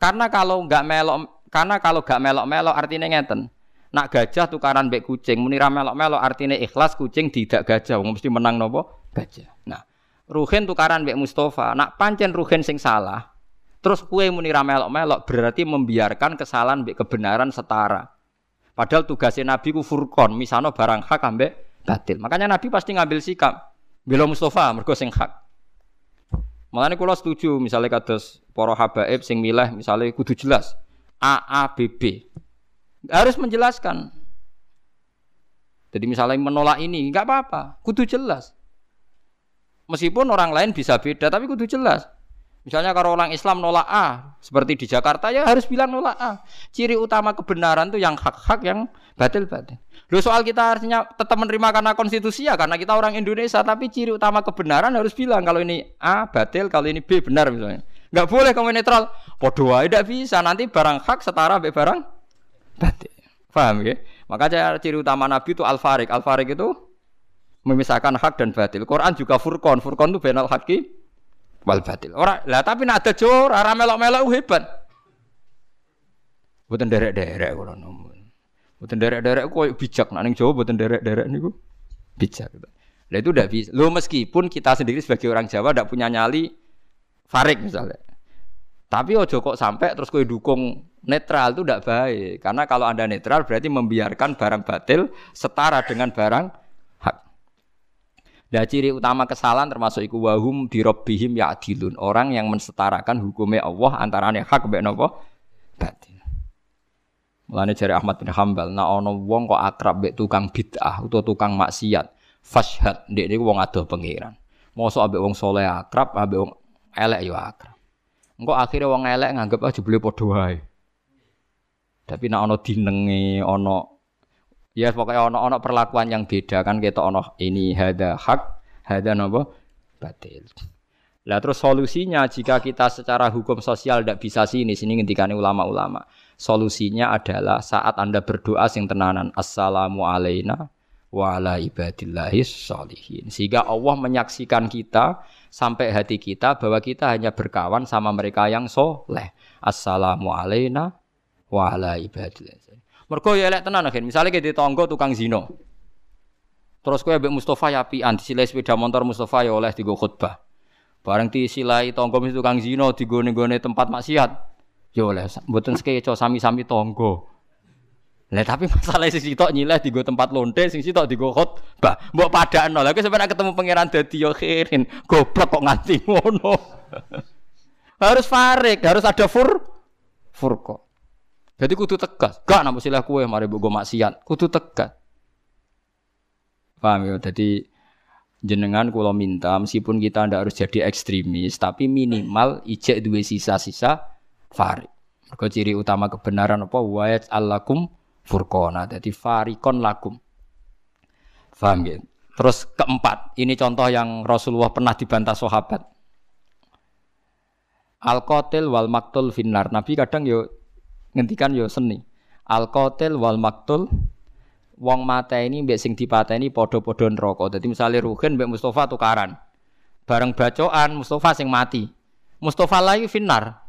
Karena kalau gak melok, karena kalau gak melok-melok artinya ngeten. Nak gajah tukaran mbek kucing, muni ra melok-melok artine ikhlas kucing tidak gajah, wong mesti menang nopo? Gajah. Nah, Ruhin tukaran mbek Mustafa, nak pancen Ruhin sing salah. Terus kue muni melok-melok berarti membiarkan kesalahan mbek kebenaran setara. Padahal tugasnya Nabi ku furqon, misalnya barang hak ambek batil. Makanya Nabi pasti ngambil sikap. Bela Mustafa mergo sing hak. Mulane kula setuju misalnya kados para habaib sing milih misalnya kudu jelas A A B B harus menjelaskan. Jadi misalnya menolak ini nggak apa-apa, kudu jelas. Meskipun orang lain bisa beda, tapi kudu jelas. Misalnya kalau orang Islam nolak A, seperti di Jakarta ya harus bilang nolak A. Ciri utama kebenaran itu yang hak-hak, yang batil-batil. Lo soal kita harusnya tetap menerima karena konstitusi ya, karena kita orang Indonesia, tapi ciri utama kebenaran harus bilang kalau ini A batil, kalau ini B benar misalnya. Nggak boleh kamu netral. Podo tidak bisa. Nanti barang hak setara be barang batin. Paham ya? Maka ciri utama Nabi itu al-farik. Al-farik itu memisahkan hak dan batil. Quran juga furqan. Furqan itu benal haki wal batil. Ora, lah tapi nak ada jor, ora melok-melok hebat. Buatan derek-derek kalau nomun. Buatan derek-derek kok bijak. Nak ning Jawa buatan derek-derek niku bijak. Lah itu udah bisa. Lo meskipun kita sendiri sebagai orang Jawa tidak punya nyali farik misalnya. Tapi ojo kok sampai terus kue dukung netral itu tidak baik. Karena kalau anda netral berarti membiarkan barang batil setara dengan barang. Dan ciri utama kesalahan termasuk iku wahum ya adilun. Orang yang mensetarakan hukumnya Allah antara hak mbek napa batil. Mulane jari Ahmad bin Hambal, nah ono wong kok akrab mbek tukang bid'ah utawa tukang maksiat, fashhad ndek niku wong adoh pangeran. Mosok ambek wong soleh akrab, ambek wong elek yo akrab. Engko akhirnya wong elek nganggep aja beli padha wae. Tapi nek ana dinenge, ana ya pokoknya ana perlakuan yang beda kan kita ana ini hada hak, hada napa batil. Lah terus solusinya jika kita secara hukum sosial tidak bisa sini sini ngendikane ulama-ulama. Solusinya adalah saat Anda berdoa sing tenanan assalamu alaina wa sholihin. Sehingga Allah menyaksikan kita sampai hati kita bahwa kita hanya berkawan sama mereka yang soleh. Assalamu alaina wa. Mergo ya elek tenan akhir. Misalnya kita tonggo tukang zino. Terus kowe ambek Mustafa ya apian disilai sepeda motor Mustafa ya oleh digo khutbah. Bareng disilai tonggo mesti tukang zino digone-gone tempat maksiat. Ya oleh mboten sekeco sami-sami tonggo. Lah tapi masalah sing sitok nyileh digo tempat lonte, sing sitok digo khotbah. Mbok padakno. Lah sampeyan ketemu pangeran dadi yo khirin. Goblok kok nganti ngono. harus farik, harus ada fur furko. Jadi kudu tegas. Gak nampu silah kue mari mbok maksiat. Kudu tegas. Paham ya? Jadi jenengan kalau minta meskipun kita ndak harus jadi ekstremis, tapi minimal ijek dua sisa-sisa farik. Mergo ciri utama kebenaran apa? Wa alakum furqona. Jadi farikon lakum. Faham ya? Terus keempat, ini contoh yang Rasulullah pernah dibantah sahabat. Al qatil wal maktul finnar. Nabi kadang yo ngendikan yo seni. Al qatil wal maktul wong mata ini mbek sing dipateni padha-padha neraka. Dadi misale Ruhin mbek Mustafa tukaran. Bareng bacoan Mustafa sing mati. Mustafa lagi finnar.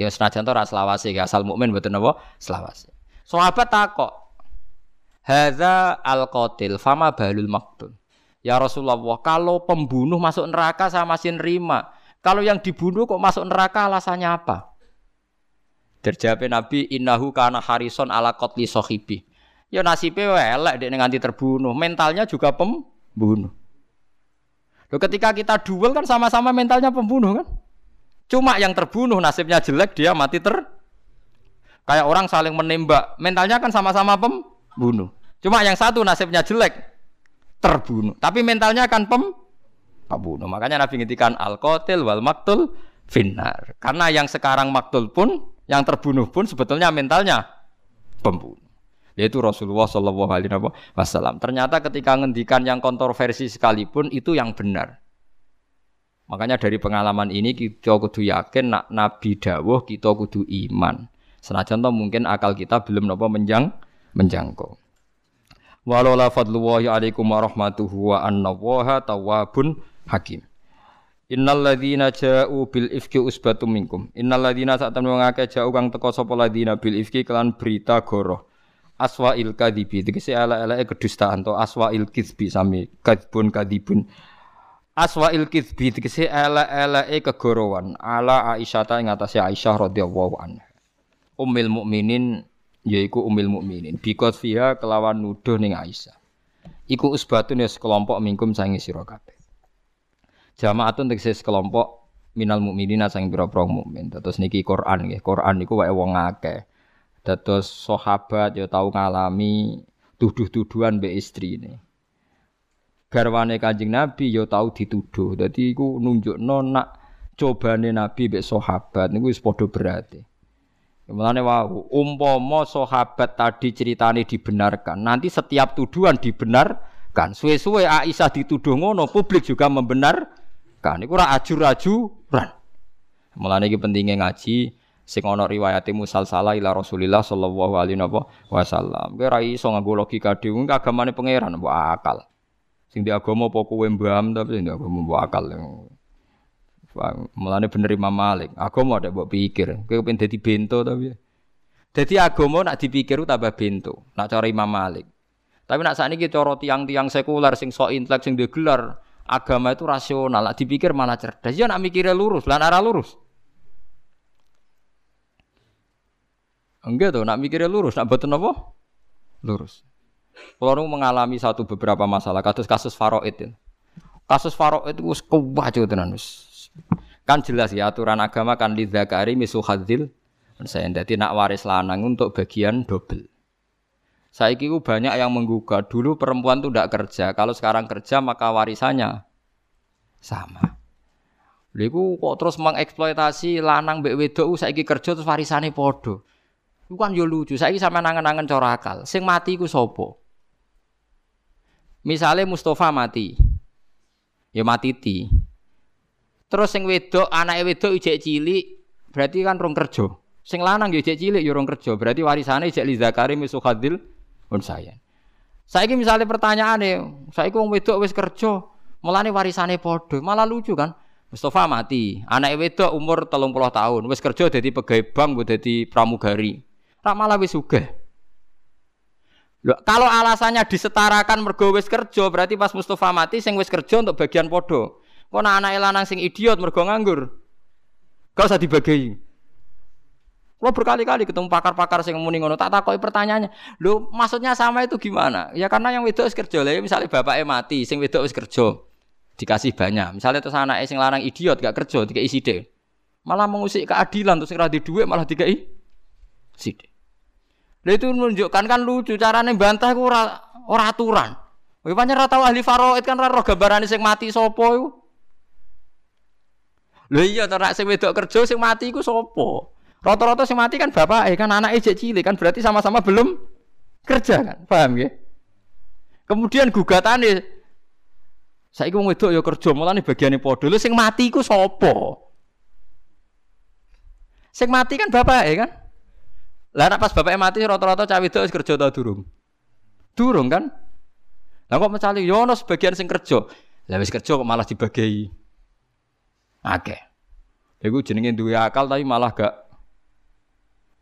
Ya senajan to ra selawase asal mukmin mboten napa selawase. Sahabat takok, Hadza al-qatil fama balul maktul. Ya Rasulullah, kalau pembunuh masuk neraka saya masih nerima. Kalau yang dibunuh kok masuk neraka alasannya apa? Terjawab Nabi, innahu kana harison ala qatli sahibi. Ya nasibnya elek dia nganti terbunuh. Mentalnya juga pembunuh. Loh, ketika kita duel kan sama-sama mentalnya pembunuh kan? Cuma yang terbunuh nasibnya jelek dia mati ter Kayak orang saling menembak, mentalnya kan sama-sama pembunuh. Cuma yang satu nasibnya jelek, terbunuh. Tapi mentalnya kan pem pembunuh. Makanya Nabi ngintikan al-qatil wal maktul finnar. Karena yang sekarang maktul pun, yang terbunuh pun sebetulnya mentalnya pembunuh. Yaitu Rasulullah Shallallahu Alaihi Wasallam. Ternyata ketika ngendikan yang kontroversi sekalipun itu yang benar. Makanya dari pengalaman ini kita kudu yakin nak Nabi dawuh kita kudu iman. Senajan to mungkin akal kita belum nopo menjang menjangkau. Walola fadlullahi alaikum warahmatuhu wa annallaha tawwabun hakim. Innal ladzina ja'u bil ifki usbatum minkum. Innal ladzina sak temen ngake ja'u kang teko sapa ladzina bil ifki kelan berita goroh. aswail kadibi tegese ala-ala kedustaan to. Aswail kizbi sami. Kadbun kadibun aswail kizbi. Tegese ala-ala kegorowan ala Aisyah ta ing atase Aisyah radhiyallahu anha. Ummul mukminin yaiku ummul mukminin bikot fiha kelawan nuduh ning Aisyah. Iku usbatun ya sekelompok mingkum sangi sira jamaatun tegese sekelompok minal mukminina sang pira-pira mukmin terus niki Quran nggih Quran niku wae wong akeh Dados sahabat ya tau ngalami tuduh-tuduhan mbek istrine. Garwane Kanjeng Nabi ya tau dituduh. Dadi iku nunjukno nak cobane Nabi mbek sahabat niku wis padha berarti. Mulane wau umpama sahabat tadi ceritane dibenarkan, nanti setiap tuduhan dibenarkan. Suwe-suwe Aisyah dituduh ngono, publik juga membenarkan. Iku ora ajur-ajuran. Mulane iki pentingnya ngaji, sing ana riwayate musalsala ila Rasulillah sallallahu alaihi wasallam. Kowe ra iso nganggo logika dhewe agamane pangeran mbok akal. Sing di agama apa kowe mbaham tapi sing di agama mbok akal. Mulane bener Imam Malik. Agama ada mbok pikir. Kowe pengen dadi bento tapi. Dadi agama nak dipikir tambah bento. Nak cara Imam Malik. Tapi nak sakniki cara tiang-tiang sekuler sing sok intelek sing gelar agama itu rasional, nak dipikir malah cerdas. Ya nak mikirnya lurus, lan arah lurus. Enggak tuh, nak mikirnya lurus, nak betul apa? Lurus. Kalau mengalami satu beberapa masalah, kasus kasus faroid itu. Kasus faroid itu kewajo tenan Kan jelas ya aturan agama kan di zakari misuhadzil. Saya jadi nak waris lanang untuk bagian double. Saya kira banyak yang menggugat. Dulu perempuan itu tidak kerja. Kalau sekarang kerja maka warisannya sama. Lalu kok terus mengeksploitasi lanang mbek wedok saiki kerja terus warisane podo. Iku kan yo lucu. Saiki sampe nangen-nangen cara akal. Sing mati iku sapa? Misale Mustafa mati. Ya mati ti. Terus sing wedok, anake wedok ijek cilik, berarti kan rong kerja. Sing lanang yo ijek cilik rong kerja, berarti warisane ijek li zakari misukhadil unsayan. Saiki misalnya pertanyaane, saiki wong wedok wis kerja, mulane warisane padha. Malah lucu kan? Mustafa mati, anak wedok umur telung puluh tahun, wis kerja jadi pegawai bank, jadi pramugari. Rak malah wis sugih. Loh, kalau alasannya disetarakan mergo wis kerja, berarti pas Mustafa mati sing wis kerja untuk bagian podo. Kok anak lanang sing idiot mergo nganggur. Gak usah dibagi. Lo berkali-kali ketemu pakar-pakar sing muni ngono, tak takoki pertanyaannya. Lho, maksudnya sama itu gimana? Ya karena yang wedok wis kerja. Lah ya misalnya bapaknya mati, sing wedok wis kerja. Dikasih banyak. Misalnya terus anaknya sing lanang idiot gak kerja, dikai sithik. Malah mengusik keadilan terus ora duit malah dikai sithik. Lha itu menunjukkan kan lucu carane bantah ku ora ora aturan. Kowe pancen ora tau ahli faraid kan ora roh gambarane sing mati sapa iku. Lha iya to sing wedok kerja sing mati iku sapa? Rata-rata sing mati kan bapak kan anaknya jek cilik kan berarti sama-sama belum kerja kan. Paham ya? Kemudian gugatane saiki wong wedok ya kerja mulane bagiane padha. Lha sing mati iku sapa? Sing mati kan bapak kan? Lah pas bapaknya mati rata-rata cawe itu kerja tau durung? Durung kan? Lah kok mencari yo ono sebagian sing kerja. Lah wis kerja kok malah dibagi. Oke. Iku jenenge duwe akal tapi malah gak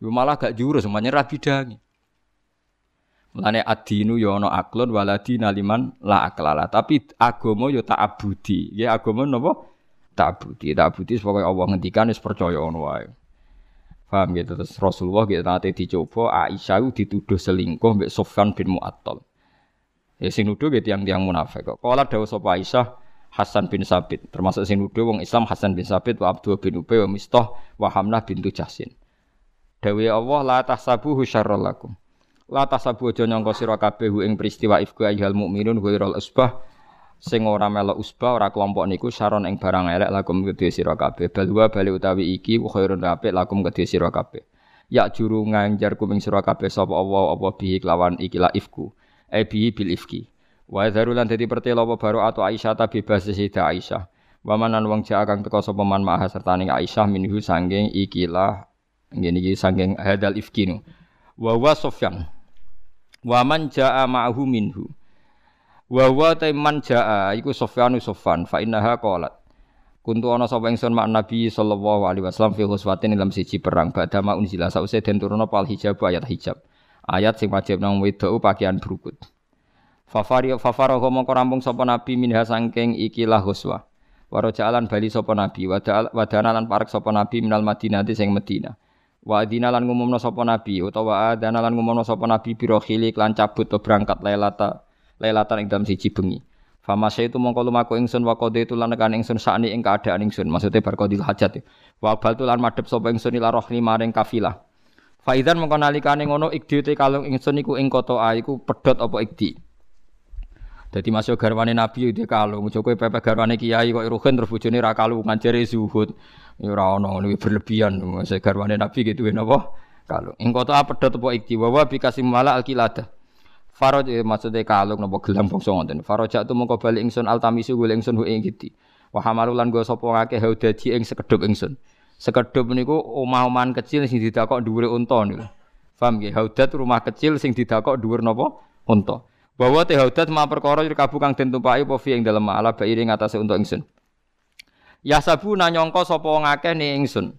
yo malah gak jurus semuanya rabi dangi. Mulane adinu yo ono aklon waladi naliman la aklala. Tapi agama yo tak abudi. Ya agama napa? Tak abudi. Tak abudi pokoke Allah ngendikan wis percaya ngono wae. Paham gitu terus Rasulullah gitu nanti dicoba Aisyah dituduh selingkuh mbek Sofyan bin Mu'attal. Ya sing nuduh gitu yang tiang munafik kok. Kala dawuh sapa Aisyah Hasan bin Sabit termasuk sing nuduh wong Islam Hasan bin Sabit wa Abdul bin Ubay wa Mistah wa Hamnah bintu Jahsin. Dawe Allah la tahsabuhu syarrul lakum. La tahsabu aja nyangka sira kabeh ing peristiwa ifku ayyuhal mukminun ghairul usbah. Sing ora melok usba ora kelompok niku saron ing barang elek lakum kedhe sira kabeh. Balwa bali utawi iki khairun apik lakum kedhe sira kabeh. Ya juru nganjar kuming sira kabeh sapa Allah apa bihi kelawan iki la ifku? E bihi bil ifki. Wa zaru lan dadi pertelo apa baru atau Aisyah ta bebas Sayyidah Aisyah. Wa manan wong jaa kang teka sapa man sertane Aisyah minhu sanging ikilah ngene iki sanging hadal ifkinu wa Sofyan wa man jaa ma'hu minhu Wa wa taiman jaa iku Sofyanu Sofan fa innaha qalat. Kuntu ana sapa ingsun mak Nabi sallallahu alaihi wasallam fi huswatin dalam siji perang badama unzila sause den turuna pal hijab ayat hijab. Ayat sing wajib nang wedok pakaian berukut. Fafari fafaraha mongko rampung sapa nabi minha sangking ikilah huswa. Waro jalan bali sapa nabi wadana lan parek sapa nabi minal Madinah sing Madinah. Wa adina lan ngumumna sapa nabi utawa adana lan ngumumna sapa nabi biro khili lan cabut to berangkat lailata lailatan ing dalam siji bengi. Fama itu mongko lumaku ingsun wa qadi itu lan nekan ingsun sakni ing keadaan ingsun. Maksudnya bar qadil hajat. Wa bal lan madhep sapa ingsun ila rohli maring kafilah. Faizan mongko nalikane ngono ikdi te kalung ingsun iku ing kota A iku pedhot apa ikdi. Dadi masuk garwane Nabi itu kalung, Joko pepe garwane kiai kok rugen terus bojone ra kalungan jere zuhud. Ya ora ono ngono berlebihan masuk garwane Nabi gitu napa? Kalung. Ing kota pedhot apa ikdi wa bi kasim mala alqiladah. Faraj eh, maksudnya kalung napa gelam bangsa ngoten. Faraj tu mongko bali ingsun altamisu gule ingsun hu ing ikdi. Wa hamalu lan go sapa ngake haudaji ing sekedhup ingsun. Sekedhup niku omah-omahan kecil sing didakok dhuwure unta niku. Paham nggih? Haudat rumah kecil sing didakok dhuwur napa? Unta. Bahwa teh haudat ma perkara kabu kang den tumpaki apa fi ing dalem ala bairi ngatasé untuk ingsun. Ya sabu nanyangka sapa wong akeh ni ingsun.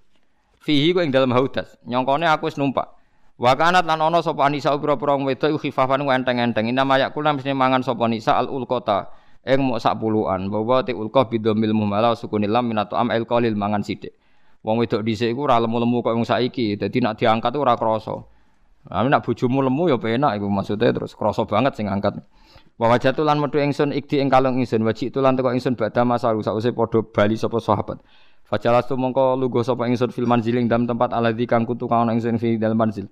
Fihi ku ing dalem haudat. Nyongkone aku wis numpak. Wa kanat lan ana sapa Anisa pira-pira wong wedok khifafan enteng-enteng. Ina mayak kula mesti mangan sapa Nisa al ulqata ing mok sak puluhan. Bahwa te ulqah bidomil muhmala sukunil lam minatu am el qalil mangan sithik. Wong wedok dhisik iku ora lemu-lemu kok wong saiki. Dadi nek diangkat ora krasa. Ami nak bojomu lemu ya penak iku maksudnya terus krasa banget sing angkat. Wa wajatu lan metu ingsun ikdi ing kalung ingsun waji itu lan teko ingsun badha masaru sause padha bali sapa sahabat. Fajalas tu mongko lugo sapa ingsun fil manziling dalam tempat aladzi kang kutu kang ana ingsun fi dalam manzil.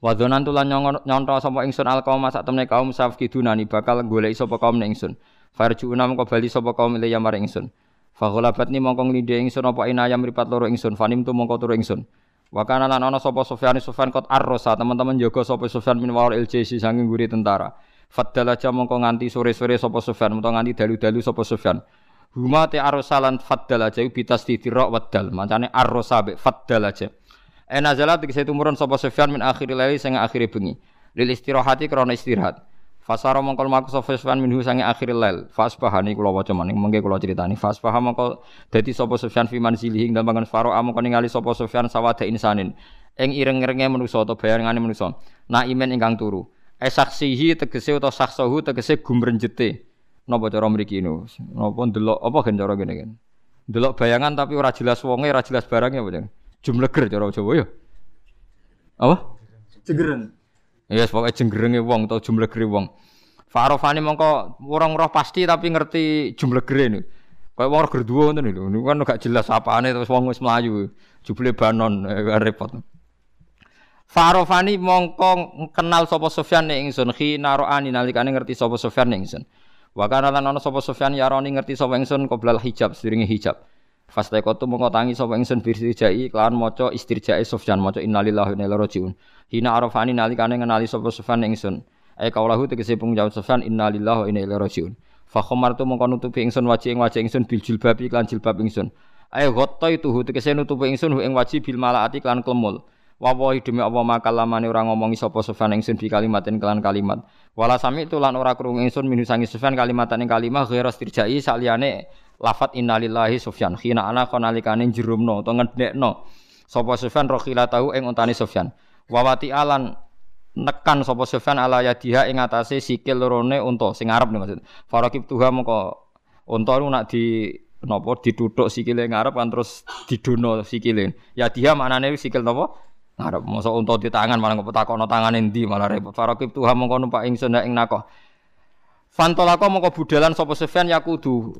Wa dzonan tulan nyonto sapa ingsun alqaum masak temne kaum safkidunani bakal golek sapa kaum ingsun. Farjuuna mongko bali sapa kaum maring ingsun. Fa ghalabat ni mongko nglindhe ingsun apa inayam ripat loro ingsun fanim tu mongko turu ingsun. Wa kana lan ana sapa Sufyan Sufyan kot arrosa teman-teman jaga sapa Sufyan min wawar LJC sanging guri tentara. Faddal aja mongko nganti sore-sore sapa Sufyan utawa nganti dalu-dalu sapa Sufyan. Huma te arrosa lan faddal aja bitas titirok waddal. Mancane arrosa be faddal aja. Ena zalat dikese tumurun sapa Sufyan min akhir laili sing akhire bengi. Lil istirahati krana istirahat. Fasara mongko maku Sufyan minhu sange akhir lail. Fasbahani kula waca maning mengke kula critani. Fasbah mongko dadi sapa Sufyan fi manzilihi dan bangun faro mongko ningali sapa Sufyan insanin. Ing ireng-irenge manusa utawa bayangane manusa. Na imen ingkang turu. Esaksihi tegese utawa saksohu tegese gumrenjete. Napa cara mriki niku? Napa ndelok apa gen cara ngene kan? Ndelok bayangan tapi ora jelas wonge, ora jelas barangnya apa Jumleger cara Jawa ya. Apa? Jegeren. Ya yes, pokoknya jenggerenge wong atau jumlah gere wong. Farofani mongko orang roh pasti tapi ngerti jumlah gere ini. Kayak wong roh dua ngoten lho. Niku kan gak jelas apane terus wong wis mlayu. Jubile banon eh, repot. Farofani mongko kenal sapa Sofyan ning ingsun khina ro'ani nalikane ngerti sapa Sofyan ning ingsun. Wa kana lan ana sapa Sofyan yaroni ngerti sapa ingsun qoblal hijab sedurunge hijab. Fastaikotu mongko tangi sapa ingsun birjai kelawan maca istirjae Sofyan maca innalillahi wa inna ilaihi rajiun. Hina arafani nalikane ngenali sapa Sofyan ingsun. Ai kaulahu tegese pung jawab Sofyan innalillahi wa inna ilaihi rajiun. Fa khamartu mongko nutupi ingsun wajih ing wajih ingsun bil jilbab iklan jilbab ingsun. Ai itu tegese nutupi ingsun ing wajih bil malaati klan klemul. Wawahi demi apa makalamane ora ngomongi sapa Sufyan ingsun bi kalimatin kelan kalimat. Wala sami itu lan ora krungu ingsun minu sangi Sufyan kalimatan ing kalimah ghairas tirjai saliyane lafat innalillahi Sufyan. Khina ana konalikane jerumno utawa ngedekno. Sapa Sufyan rokhila tahu ing untane Sufyan. Wawati alan nekan sapa Sufyan ala yadiha ing atase sikil lorone unta sing nih maksud. Farakib tuha moko unta nak di napa dituthuk sikile ngarep kan terus didono sikile. Yadiha maknane sikil napa ngarep. Mosok unta di tangan malah kok takono tangane ndi malah repot. Farakib tuha moko numpak ingsun ing nakoh Fantolako mongko budalan sapa Sufyan yakudu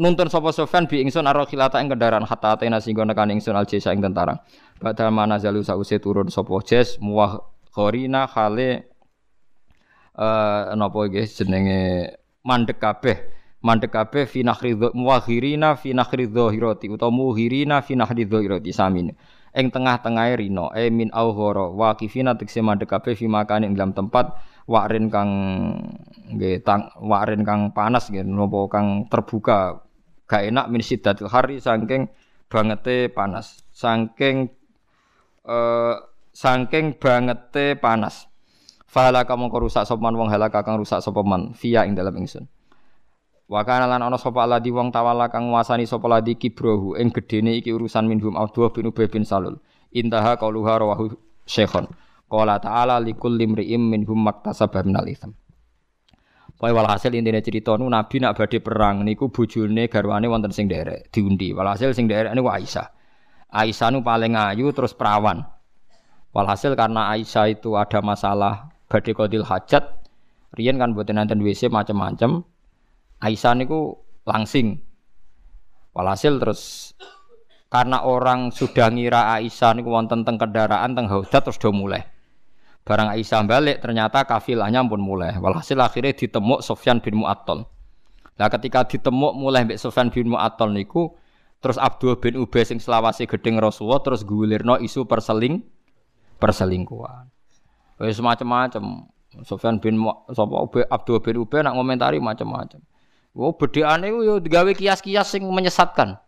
nuntun sapa Sofyan bi ingsun aro khilata ing kendaraan hatta atena singgo nekan ingsun al jesa ing tentara. Badal mana zalu sause turun sapa jes muwah khorina khale eh napa iki jenenge mandek kabeh. Mandek kabeh fi nakhri muwahirina fi nakhri dhahirati utawa muhirina fi nakhri dhahirati samin. Ing tengah-tengahe rino e min aughara waqifina tekse mandek kabeh fi makane ing dalam tempat wakrin kang nggih tang wakrin kang panas nggih napa kang terbuka gak enak min siddatil hari saking bangete panas saking uh, saking bangete panas Fahala kamu kau rusak sopaman wong halaka kang rusak sopaman via ing dalam ingsun. Wakana lan ana sapa aladi wong tawala kang nguasani sapa ladi kibrohu ing gedene iki urusan minhum Abdullah bin Ubay bin Salul. Intaha qauluha rawahu Syekhon. Qala ta'ala likulli imri'im minhum maktasaba minal itsm. Pokoke walhasil intine cerita nu Nabi nak badhe perang niku bojone garwane wonten sing derek diundi. Walhasil sing derek niku Aisyah. Aisyah nu paling ayu terus perawan. Walhasil karena Aisyah itu ada masalah badhe qadil hajat, riyen kan mboten nanten WC macam-macam. Aisyah niku langsing. Walhasil terus karena orang sudah ngira Aisyah niku wonten teng kendaraan teng haudat terus do mulai. Barang Aisyah balik ternyata kafilahnya pun mulai. Walhasil akhirnya ditemuk Sofyan bin Mu'attal. Nah ketika ditemuk mulai Mbak Sofyan bin Mu'attal niku terus Abdul bin Ubay sing selawasi gedeng Rasulullah terus gulirno isu perseling perselingkuhan. Wis macam-macam. Sofyan bin sapa Abdul bin Ubay nak ngomentari macam-macam. Oh bedheane ku yo digawe kias-kias sing menyesatkan.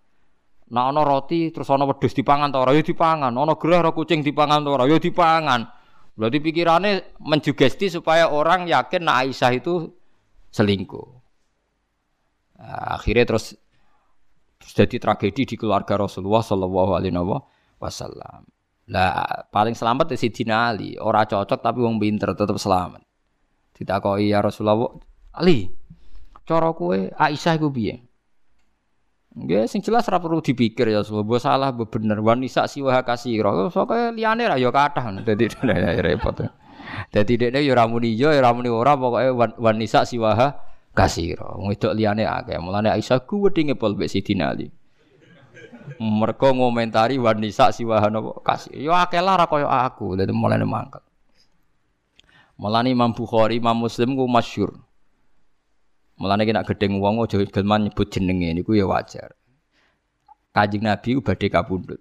Nah ana roti terus ana wedhus dipangan ta ora yo dipangan, ana gerah ora kucing dipangan ta ora yo dipangan. Berarti pikirannya menjugesti supaya orang yakin nah Aisyah itu selingkuh. Nah, akhirnya terus, jadi tragedi di keluarga Rasulullah Shallallahu Alaihi Wasallam. Lah paling selamat di Sidina Ali. Orang cocok tapi wong pinter tetap selamat. Tidak kau ya Rasulullah Ali. Cara kue Aisyah gue biang. Nggih sing jelas ora perlu dipikir ya mbok salah mbok bener wanisa siwa kasira. Soke liyane ra ya kathah dadi repot. Dadi dekne ya ora muni ya ora muni ora pokoke wanisa siwa kasira. Wedok liyane akeh. Mulane Aisyah ku wedinge pol mbek Sidina Ali. Mereka ngomentari wanisa siwa napa kasir. Ya akeh lah ra kaya aku. Dadi mulane mangkel. Mulane Imam Bukhari, Imam Muslim ku masyhur. Mulane kena gedeng wong aja gelman nyebut jenenge niku ya wajar. Kanjeng Nabi badhe kapundhut.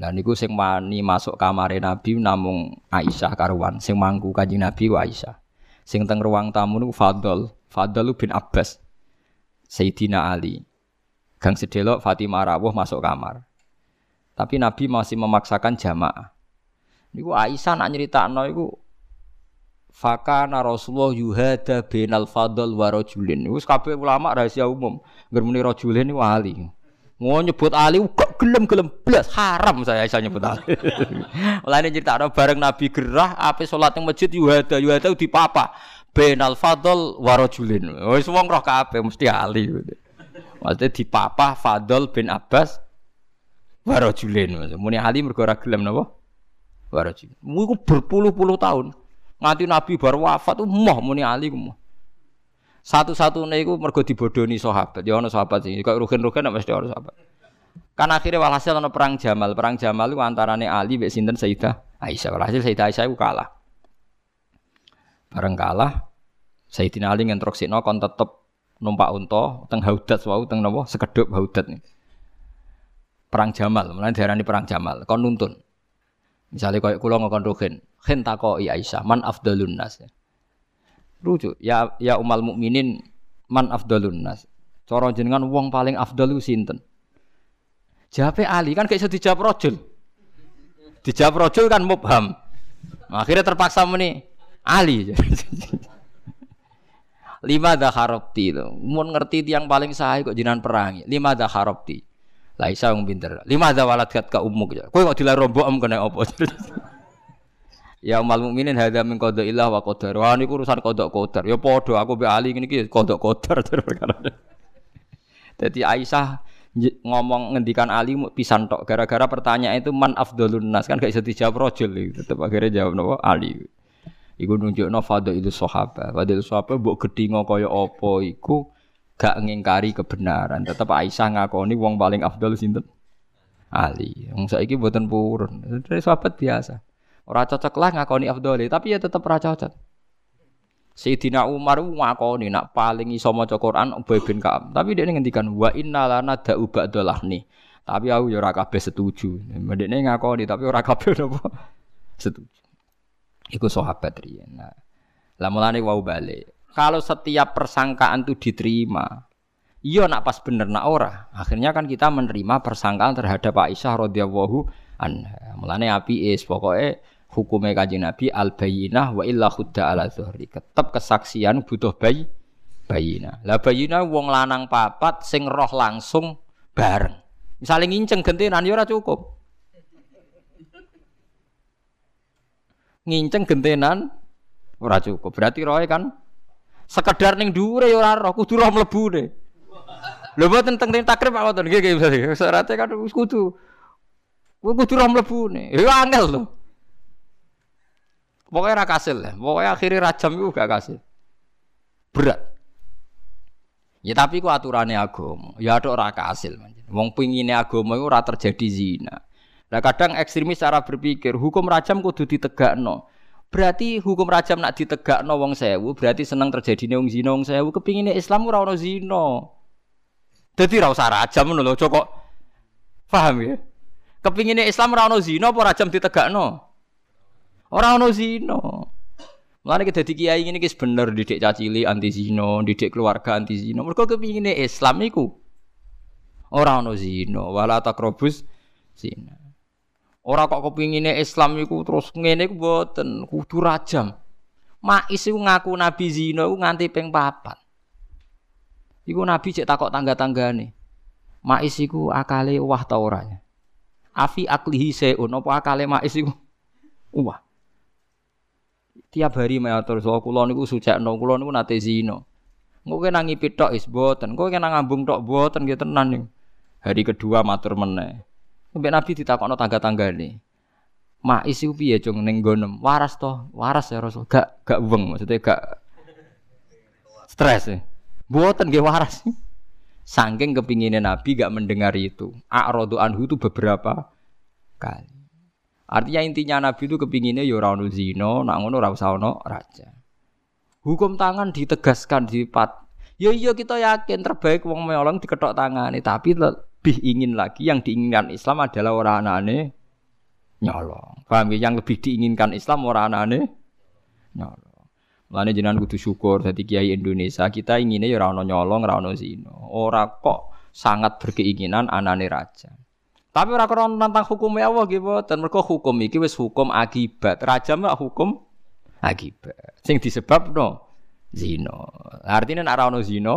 Lah niku sing wani masuk kamare Nabi namung Aisyah karuan, sing mangku Kanjeng Nabi wa Aisyah. Sing teng ruang tamu niku Fadl, Fadl bin Abbas. Sayyidina Ali. Gang sedelok Fatimah rawuh masuk kamar. Tapi Nabi masih memaksakan jamaah. Niku Aisyah nak nyeritakno iku Fakana Rasulullah yuhada binal fadl wa rajulin. Wis kabeh ulama rahasia umum. Ngermuni rajulin niku ali. Mau nyebut Ali kok gelem-gelem blas haram saya bisa nyebut Ali. Mulane cerita bareng Nabi gerah ape salat ning masjid yuhada yuhada di papa binal fadl wa rajulin. Wis wong roh kabeh mesti Ali. Maksudnya di papa Fadl bin Abbas wa rajulin. Muni Ali mergo ora gelem napa? Wa rajulin. Iku berpuluh-puluh tahun. Nganti Nabi baru wafat tuh moh muni Ali ku Satu-satunya itu mergo dibodoni sahabat. Ya ono sahabat sih. Kayak rugen-rugen mesti ono sahabat. Kan akhirnya walhasil ono perang Jamal. Perang Jamal itu antarane Ali mbek sinten Sayyidah Aisyah. Walhasil Sayyidah Aisyah itu kalah. Bareng kalah Sayyidina Ali ngentroksikno kon tetep numpak unta teng haudat wau teng napa sekedhop haudat nih. Perang Jamal, mulane diarani perang Jamal. Kon nuntun. Misalnya kayak kulo ngokon rugen, khen takoi Aisyah, man afdalun nas. Rujuk, ya ya umal mukminin man afdalun nas. Cara jenengan wong paling afdal ku sinten? Jawabe Ali kan kayak iso dijawab rojul. Dijawab rojul kan mubham. Akhirnya terpaksa meni Ali. Lima dah harapti itu. Mau ngerti tiang paling sahih kok jinan perangi. Lima dah harapti. Lah isa wong pinter. Lima dah walat kat ka umuk ya. Kowe kok dilar rombok em kena apa? ya umal mukminin hadza min qada ilah wa qadar. Wah niku urusan qada qadar. Ya padha aku mbek Ali ngene iki qada qadar perkara. Dadi Aisyah ngomong ngendikan Ali pisan tok gara-gara pertanyaan itu man afdalun nas kan gak bisa dijawab rojul tetep akhirnya jawab nopo Ali. Iku nunjukno itu sahabat. Fadil sahabat mbok gedhingo kaya apa iku gak ngingkari kebenaran. Tetap Aisyah ngakoni wong paling afdal sinten? Ali. Wong saiki mboten purun. Dari sahabat biasa. Ora cocok lah ngakoni afdal, tapi ya tetap ora cocok. Sayyidina Umar ngakoni nak paling iso maca Quran Ubay bin Ka'ab. Tapi dia ngendikan wa inna lana da'u nih. Tapi aku ya ora kabeh setuju. Mendekne ngakoni tapi ora kabeh napa setuju. Iku sahabat riyen. Nah, lah mulane wau balik. Kalau setiap persangkaan itu diterima, iya nak pas bener nak ora. Akhirnya kan kita menerima persangkaan terhadap Aisyah radhiyallahu anha. Mulane api is pokoknya hukumnya kanjeng Nabi al bayinah wa illa khudda ala zuhri. Tetap kesaksian butuh bayi bayinah. Lah bayinah wong lanang papat sing roh langsung bareng. Misalnya nginceng gentenan ya cukup. nginceng gentenan ora cukup. Berarti roe kan sekedar ning dhuwure ya ora roh, kudu roh mlebune. Lho mboten teng takrib Pak wonten nggih nggih kan kudu. Kudu roh mlebune. Ya angel lho. Pokoknya ra kasil lah. Pokoknya akhirnya rajam itu gak kasil. Berat. Ya tapi ku aturannya agama. Ya ada ora kasil. Wong pingine agama itu ora terjadi zina. Nah kadang ekstremis cara berpikir hukum rajam kudu ditegakno. Berarti hukum rajam nak ditegakno wong sewu, berarti seneng terjadi wong zina wong sewu kepingine Islam ora ono zina. Dadi ra usah rajam ngono lho, kok paham ya? Kepingine Islam ora ono zina apa rajam ditegakno? Ora ono zina. Mulane kita dadi kiai ngene iki bener didik cacili anti zina, didik keluarga anti zina. Mergo kepingine Islam iku ora ono zina, wala takrobus zina. Ora kok kepingine Islam iku terus ngene iku mboten, kudu rajam. Mais iku ngaku nabi zina iku nganti ping papat. Iku nabi cek takok tangga-tanggane. Mais iku akale wah ta ora? Afi aklihi seun apa akale mais iku wah tiap hari matur so kula niku sucekno kula niku nate zina. Engko kena ngipit tok is boten, engko kena ngambung tok boten nggih tenan nih. Hari kedua matur meneh. Sampai Nabi ditakokno tangga-tanggane. Mak isi piye cung ning gonem? Waras toh, waras ya Rasul. Gak gak weng maksudnya gak stres ya. Boten nggih waras. Saking kepinginnya Nabi gak mendengar itu. A'radu anhu itu beberapa kali. Artinya intinya Nabi itu kepinginnya ya ora ono zina, nak ngono ora usah ono raja. Hukum tangan ditegaskan di pat. Ya iya kita yakin terbaik wong meolong diketok tangane, tapi lebih ingin lagi yang diinginkan Islam adalah orang anane nyolong. Paham ya? Yang lebih diinginkan Islam orang anane nyolong. Mulane jenengan kudu syukur dadi kiai Indonesia, kita inginnya ya ora ono nyolong, ora ono zina. Ora kok sangat berkeinginan anane raja. Tapi ora krono tentang hukum Allah nggih boten. Mergo hukum iki wis hukum akibat. Raja mak hukum akibat. Sing disebabno zina. Artinya nek ora ono zina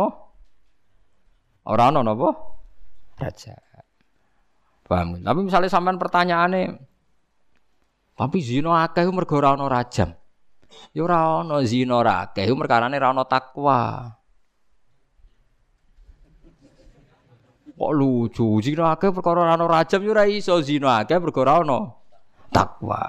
ora ono napa? Raja. Paham? Tapi misalnya sampean pertanyaane tapi zina akeh mergo ora ono rajam. Ya ora ono zina ora akeh ora ono takwa. Kok lucu, zina akeh perkara ana rajam yo ora iso zina akeh perkara ana takwa.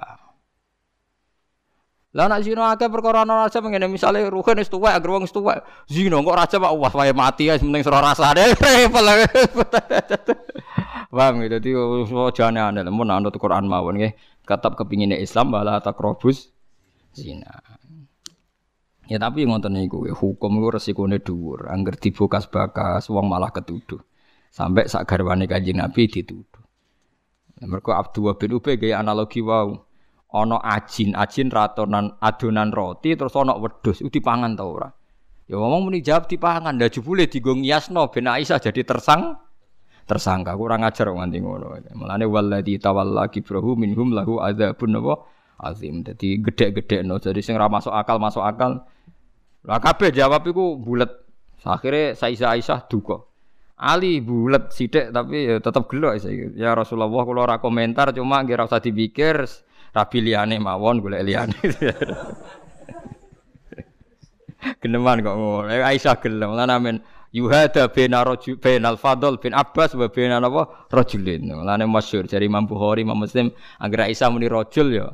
Lah nek zina akeh perkara ana rajam ngene misale ruhen wis tuwek agar wong tuwek zina kok rajam wah wae mati ya penting sira rasane repel. Paham gitu, dadi wajane aneh mun anut Quran mawon nggih. Katap kepingine Islam bala takrobus zina. Ya tapi ngoten niku hukum iku resikone dhuwur, angger dibokas-bakas wong malah ketuduh. Sampai sak garwane Kanjeng Nabi dituduh. Mergo Abdullah bin Ubay gaya analogi wau. Ana ajin, ajin ratonan adonan roti terus ana wedhus, itu dipangan ta ora? Ya ngomong muni jawab dipangan, lah jebule digo ngiasno ben Aisyah jadi tersang tersangka kurang ajar nganti ngono. Mulane walladzi tawalla kibrahu minhum lahu adzabun apa azim. Dadi gedhe-gedhekno. Jadi sing ora masuk akal masuk akal. Lah kabeh jawab iku bulet. Akhirnya Sayyidah Aisyah duka. Ali bulat sidik tapi ya tetap gelo. Ya Rasulullah kalau ora komentar cuma nggih ora usah dipikir rabi liyane mawon golek liyane. Geneman kok ngono. Aisyah gelem lan amen yuhada bena rajul al fadl bin Abbas wa bena napa rajulin. Lan masyhur dari Imam Bukhari Imam Muslim agar Aisyah muni rajul ya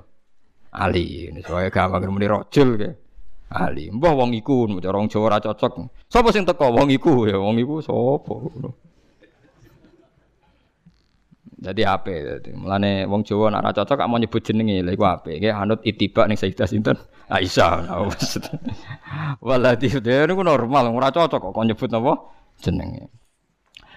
Ali. Ini soalnya gampang muni rajul ya. Ali, mbah wong iku cara wong Jawa ora cocok. Sapa sing teko wong iku ya wong iku sapa. Jadi ape dadi. Mulane wong Jawa nek ora cocok mau nyebut jenenge lha iku ape. Nggih anut itibak ning Sayyidah sinten? Aisyah. Waladi dhewe niku normal ora cocok kok nyebut napa jenenge.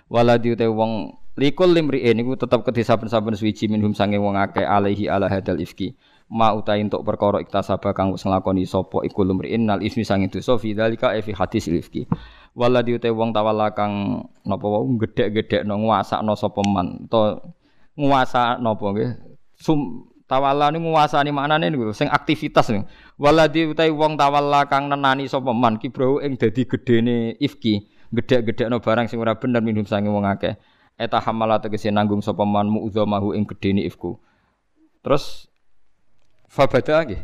Waladi te wong likul limri'in niku tetep kedhe saben-saben suwiji minhum sange wong akeh alaihi ala hadal ifki ma utai untuk perkara iktasaba kang wis nglakoni sapa iku lumriin nal ismi sange dosa fi dzalika e fi hadis rifki waladi utai wong tawala kang napa wae gedhek-gedhekno nguasakno sapa man. To nguasa napa nggih? Sum tawala niku nguasani maknane niku sing aktivitas niku. Waladi utai wong tawala kang nenani sapa man kibrau ing dadi gedene ifki gedhek-gedhekno barang sing ora bener minum sange wong akeh. Eta hamala tegese nanggung sapa man mu'dzamahu ing gedene ifku terus Fabada nggih.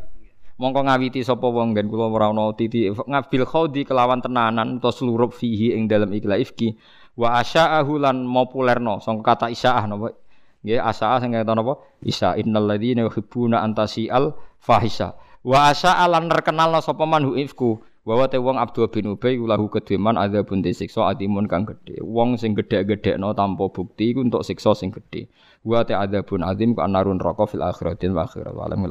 Mongko ngawiti sapa wong gen kula ora ana titi ngabil khodi kelawan tenanan utawa seluruh fihi ing dalam ikla ifki wa asya'ahu lan populerno sangka kata isya'ah napa? Nggih asaa sing kata napa? Isya innal ladzina yuhibbuna antasial fahisha. Wa asya'a lan terkenal sapa man ifku? Bahwa te wong Abdul bin Ubay lahu kedheman ada pun siksa atimun kang gedhe. Wong sing gedhe-gedhekno tanpa bukti untuk siksa sing gedhe. Wa pun azim ku anarun roko fil akhiratin wa akhirat. Wa alam